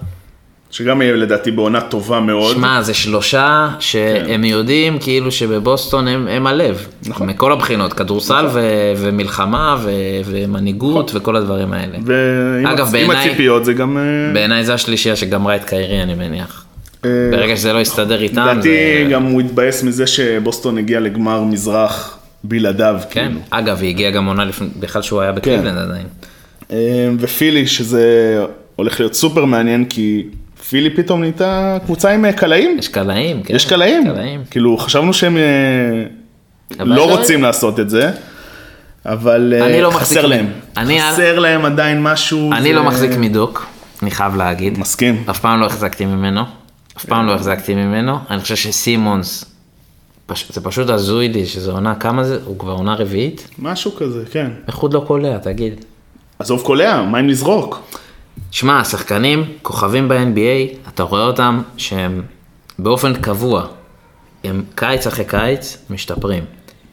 שגם יהיה לדעתי בעונה טובה מאוד. שמע, זה שלושה שהם יודעים כאילו שבבוסטון הם, הם הלב. נכון. מכל הבחינות, כדורסל ו... ומלחמה ו... ומנהיגות וכל הדברים האלה. ועם אגב, הצ- עם בעיניי- הציפיות זה גם... אה, בעיניי זה השלישייה שגמרה את קיירי, אני מניח. אה, ברגע שזה לא יסתדר איתם, לדעתי זה... גם הוא התבאס מזה שבוסטון הגיע לגמר מזרח בלעדיו. כן, כאילו. אגב, היא הגיעה גם עונה לפני, בכלל שהוא היה בקליבלנד עדיין. אה, ופילי, שזה הולך להיות סופר מעניין, כי פילי פתאום נהייתה קבוצה עם אה, קלעים. יש קלעים, כן. יש קלעים. קלעים. כאילו, חשבנו שהם אה, לא לא- רוצים לעשות את זה, אבל אה, אני לא חסר להם. אני- חסר להם עדיין משהו. אני זה- לא מחזיק מדוק, אני חייב להגיד. מסכים. אף פעם לא החזקתי ממנו. אף פעם לא החזקתי ממנו. אני חושב שסימונס, פש... זה פשוט הזוי לי שזו עונה, כמה זה? הוא כבר עונה רביעית? משהו כזה, כן. איך הוא לא קולע, תגיד. עזוב קולע, מה עם לזרוק? שמע, השחקנים, כוכבים ב-NBA, אתה רואה אותם שהם באופן קבוע, הם קיץ אחרי קיץ משתפרים.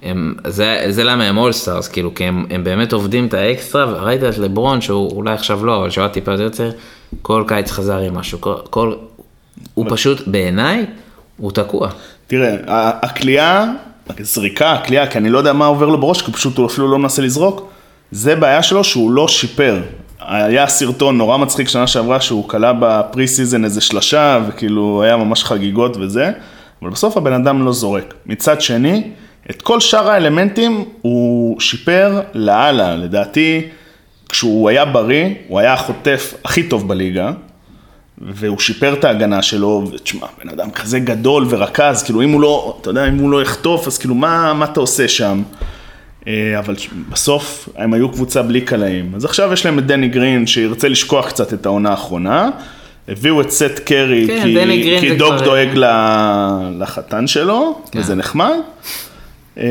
הם, זה, זה למה הם אולסטארס, כאילו, כי הם, הם באמת עובדים את האקסטרה, וראית את לברון, שהוא אולי עכשיו לא, אבל שהוא היה טיפה יותר כל קיץ חזר עם משהו, כל, כל הוא פשוט, בעיניי, הוא תקוע. תראה, הקליעה, הזריקה, הקליעה, כי אני לא יודע מה עובר לו בראש, כי פשוט הוא אפילו לא מנסה לזרוק, זה בעיה שלו שהוא לא שיפר. היה סרטון נורא מצחיק שנה שעברה שהוא קלע ב preseason איזה שלושה, וכאילו היה ממש חגיגות וזה, אבל בסוף הבן אדם לא זורק. מצד שני, את כל שאר האלמנטים הוא שיפר לאללה, לדעתי, כשהוא היה בריא, הוא היה החוטף הכי טוב בליגה, והוא שיפר את ההגנה שלו, ותשמע, בן אדם כזה גדול ורכז, כאילו אם הוא לא, אתה יודע, אם הוא לא יחטוף, אז כאילו מה, מה אתה עושה שם? אה, אבל בסוף הם היו קבוצה בלי קלעים. אז עכשיו יש להם את דני גרין שירצה לשכוח קצת את העונה האחרונה. הביאו את סט קרי, כן, כי, כי דוג כבר- דואג ל- לחתן שלו, כן. וזה נחמד. אה,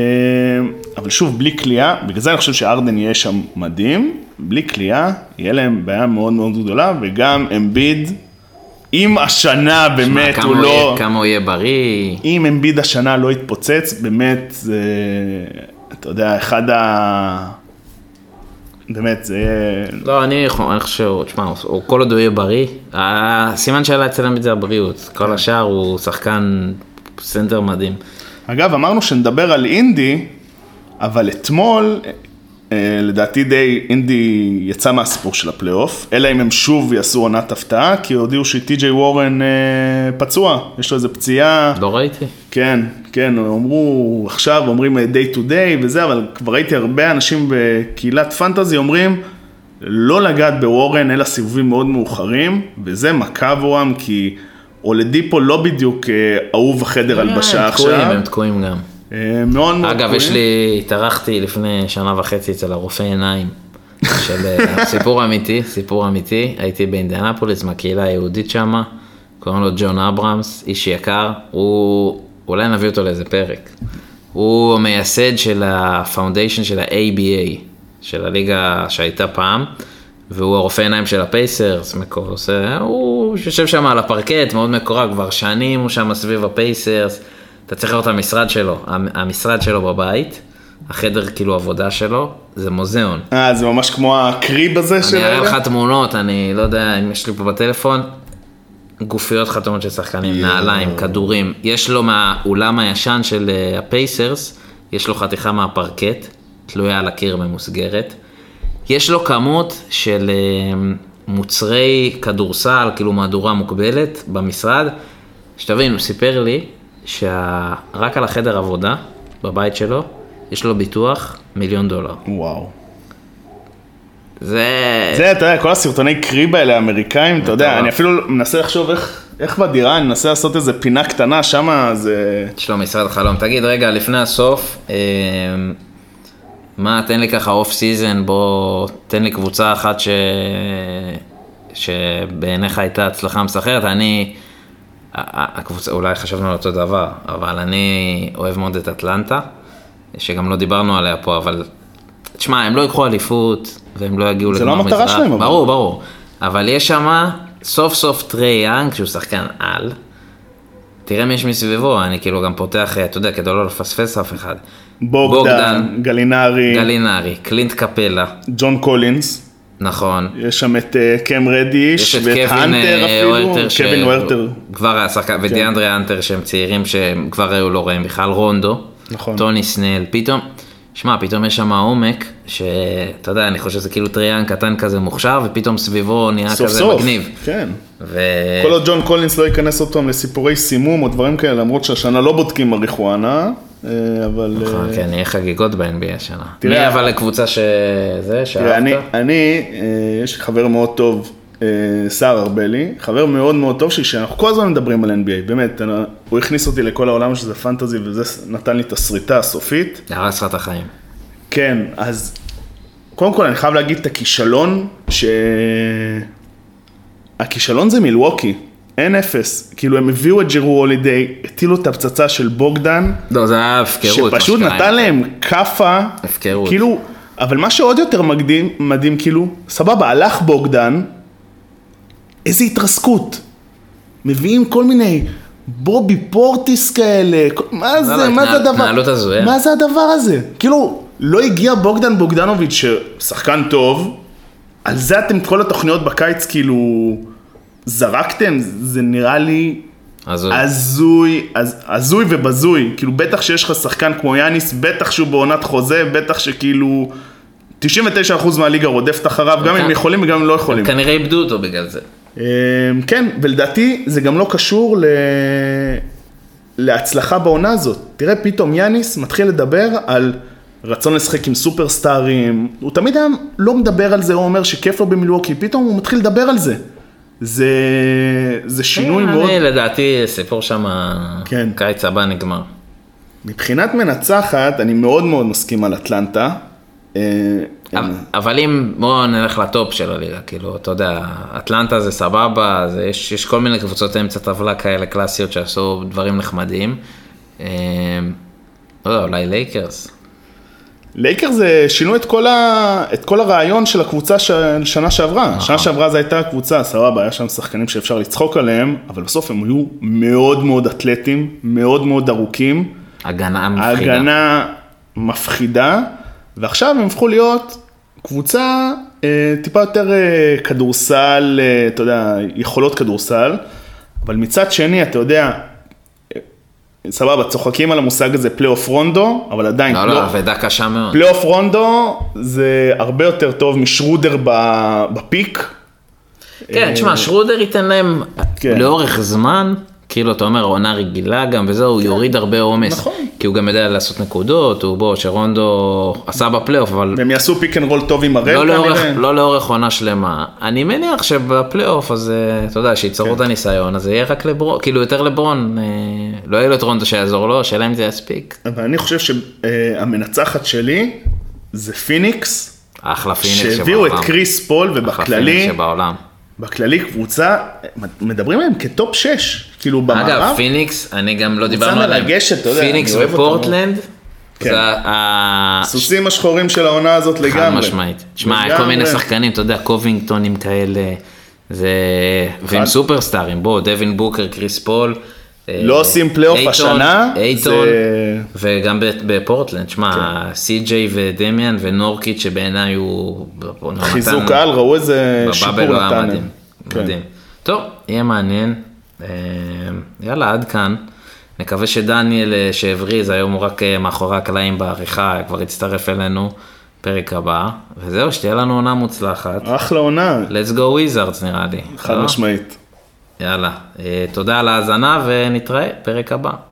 אבל שוב, בלי כליאה, בגלל זה אני חושב שארדן יהיה שם מדהים, בלי כליאה, יהיה להם בעיה מאוד מאוד גדולה, וגם אמביד, אם השנה באמת הוא הוא לא... יהיה- כמה הוא יהיה בריא. אם אמביד השנה לא יתפוצץ, באמת, זה, אתה יודע, אחד ה... באמת, זה יהיה... לא, אני אני חושב, תשמע, הוא- כל עוד הוא יהיה בריא, הסימן שאלה אצל אמביד זה הבריאות, כן. כל השאר הוא שחקן סנטר מדהים. אגב, אמרנו שנדבר על אינדי, אבל אתמול לדעתי די אינדי יצא מהסיפור של הפלייאוף, אלא אם הם שוב יעשו עונת הפתעה, כי הודיעו שטי.ג'יי וורן אה, פצוע, יש לו איזה פציעה. לא ראיתי. כן, כן, אמרו, עכשיו אומרים אה, day to day וזה, אבל כבר ראיתי הרבה אנשים בקהילת פנטזי אומרים, לא לגעת בוורן, אלא סיבובים מאוד מאוחרים, וזה מכה עבורם, כי אולדיפו לא בדיוק אה, אהוב החדר הלבשה הם תקועים, עכשיו. הם תקועים גם. אה, מאוד מאוד אגב, יש. לי, התארחתי לפני שנה וחצי אצל הרופא עיניים. של אה, [laughs] סיפור אמיתי, סיפור אמיתי, הייתי באינדיאנפוליס מהקהילה היהודית שמה, קוראים לו ג'ון אברהמס, איש יקר, הוא, אולי נביא אותו לאיזה פרק. הוא המייסד של ה foundation של ה-ABA, של הליגה שהייתה פעם, והוא הרופא עיניים של הפייסרס, מקור, עושה, הוא יושב שם על הפרקט, מאוד מקורב, כבר שנים הוא שם סביב הפייסרס, אתה צריך לראות את המשרד שלו, המ- המשרד שלו בבית, החדר כאילו עבודה שלו, זה מוזיאון. אה, זה ממש כמו הקריב הזה של... אני אראה? לך תמונות, אני לא יודע אם יש לי פה בטלפון, גופיות חתומות של שחקנים, יואו. נעליים, כדורים. יש לו מהאולם הישן של אה, הפייסרס, יש לו חתיכה מהפרקט, תלויה על הקיר ממוסגרת. יש לו כמות של אה, מוצרי כדורסל, כאילו מהדורה מוגבלת, במשרד. שתבין, הוא סיפר לי שרק על החדר עבודה, בבית שלו, יש לו ביטוח מיליון דולר. וואו. זה... זה, אתה יודע, כל הסרטוני קריב האלה האמריקאים, אתה יודע. אני אפילו מנסה לחשוב איך, איך בדירה, אני מנסה לעשות איזה פינה קטנה, שמה זה... יש לו משרד חלום. תגיד, רגע, לפני הסוף, אה, מה, תן לי ככה off season, בוא, תן לי קבוצה אחת ש... שבעיניך הייתה הצלחה מסחררת. אני, הקבוצה, אולי חשבנו על אותו דבר, אבל אני אוהב מאוד את אטלנטה, שגם לא דיברנו עליה פה, אבל תשמע, הם לא ייקחו אליפות, והם לא יגיעו זה לא לגמר המטרה מזרח. שלהם, אבל. ברור, ברור. אבל יש שם סוף סוף טרי יאנג, שהוא שחקן על. תראה מי יש מסביבו, אני כאילו גם פותח, אתה יודע, כדי לא לפספס אף אחד. בוגדן, גלינרי, גלינרי, קלינט קפלה, ג'ון קולינס, נכון. יש שם את אה, קם רדיש, יש את ואת האנטר אה, אפילו, קווין הוורטר. כבר היה שחקן, ודיאנדרה האנטר שהם צעירים שהם כבר היו לא רעים בכלל, רונדו, נכון. טוני סנל, פתאום, שמע, פתאום יש שם עומק, שאתה יודע, אני חושב שזה כאילו טרי יאנג קטן כזה מוכשר, ופתאום סביבו נהיה סאפורט כזה סוף, מגניב. כן. ו... כל עוד ג'ון קולינס לא יכניס אותם לסיפורי סימום או דברים כאלה, למרות שהשנה לא בודקים מריחואנה, אבל... אה, נכון, כן, יהיה חגיגות ב-NBA השנה. תראה, מי אבל לקבוצה שזה, תראה, אני, שאהבת? אני, אה, יש לי חבר מאוד טוב, אה, סער ארבלי, חבר מאוד מאוד טוב שלי, שאנחנו כל הזמן מדברים על NBA, באמת, הוא הכניס אותי לכל העולם שזה פנטזי וזה נתן לי את הסריטה הסופית. הרס לך את החיים. כן, אז קודם כל אני חייב להגיד את הכישלון, ש... הכישלון זה מילווקי, אין אפס. כאילו הם הביאו את ג'רו הולידיי, הטילו את הפצצה של בוגדן, לא, זה היה הפקרות. שפשוט נתן. להם כאפה, הפקרות. כאילו, אבל מה שעוד יותר מדהים, מדהים כאילו, סבבה, הלך בוגדן, איזה התרסקות. מביאים כל מיני בובי פורטיס כאלה, מה זה, לא, מה זה הדבר. מה זה הדבר הזה? כאילו, לא הגיע בוגדן בוגדנוביץ', ששחקן טוב, על זה אתם כל התוכניות בקיץ כאילו זרקתם, זה נראה לי הזוי, הז- הזוי ובזוי, כאילו בטח שיש לך שחקן כמו יאניס, בטח שהוא בעונת חוזה, בטח שכאילו 99% מהליגה רודפת אחריו, גם אם. יכולים וגם אם לא יכולים. כנראה איבדו אותו בגלל זה. אמ, כן, ולדעתי זה גם לא קשור ל... להצלחה בעונה הזאת. תראה, פתאום יאניס מתחיל לדבר על רצון לשחק עם סופרסטארים, הוא תמיד היה לא מדבר על זה, הוא אומר שכיף לו במילווקי, פתאום הוא מתחיל לדבר על זה. זה, זה שינוי מאוד... אני לדעתי סיפור שם, כן. קיץ הבא נגמר. מבחינת מנצחת, אני מאוד מאוד מסכים על אטלנטה. אה, אבל- אבל אם בואו נלך לטופ של הליגה, כאילו, אתה יודע, אטלנטה זה סבבה, זה, יש, יש כל מיני קבוצות אמצע טבלה כאלה קלאסיות שעשו דברים נחמדים. אה, לא יודע, אולי לייקרס. לייקרס שינו את כל, ה... את כל הרעיון של הקבוצה של שנה שעברה. שנה שעברה זו הייתה קבוצה, סבבה, היה שם שחקנים שאפשר לצחוק עליהם, אבל בסוף הם היו מאוד מאוד אתלטים, מאוד מאוד ארוכים. הגנה מפחידה. ההגנה מפחידה, ועכשיו הם הפכו להיות קבוצה אה, טיפה יותר אה, כדורסל, אה, אתה יודע, יכולות כדורסל, אבל מצד שני, אתה יודע, סבבה, צוחקים על המושג הזה פלייאוף רונדו, אבל עדיין, לא, לא, אבדה קשה מאוד. פלייאוף רונדו זה הרבה יותר טוב משרודר ב peak. כן, תשמע, שרודר ייתן להם כן. לאורך זמן, כאילו אתה אומר עונה רגילה גם וזהו, הוא יוריד הרבה עומס. נכון. כי הוא גם יודע לעשות נקודות, הוא בוא, שרונדו עשה בפלייאוף, אבל והם יעשו pick and roll טוב עם הראל לא כנראה. לא לאורך עונה שלמה. אני מניח שבפלייאוף, אז אה, אתה יודע, שייצרו כן. את הניסיון, אז זה יהיה רק לברון, כאילו יותר לברון, אה, לא יהיה לו את רונדו שיעזור לו, השאלה אם זה יספיק. אבל אני חושב שהמנצחת שלי זה פיניקס, אחלה פיניקס שבעולם. שהביאו את קריס פול, אחלה ובכללי, פיניקס שבעולם. בכללי קבוצה, מדברים עליהם כ top 6, כאילו במערב. אגב, פיניקס, אני גם לא דיברנו עליהם. מרגשת, אתה יודע, פיניקס. ופורטלנד, כן. הסוסים השחורים של העונה הזאת לגמרי. חד משמעית. תשמע, כל מיני. שחקנים, אתה יודע, קובינגטונים כאלה, זה... ועם סופרסטארים, בוא, דווין בוקר, קריס פול. אה, לא עושים פלייאוף השנה, אייטון, זה- וגם בפורטלנד, שמע, סי.ג'יי ודמיאן ונורקיט שבעיניי הוא... חיזוק על, ראו איזה שיפור היה נתן. מדהים. כן. מדהים. טוב, יהיה מעניין. אה, יאללה, עד כאן. נקווה שדניאל אה, שהבריז, היום הוא רק מאחורי הקלעים בעריכה, כבר יצטרף אלינו פרק הבא. וזהו, שתהיה לנו עונה מוצלחת. אחלה עונה, let's go wizards נראה לי. חד לא? משמעית. יאללה, אה, תודה על ההאזנה ונתראה פרק הבא.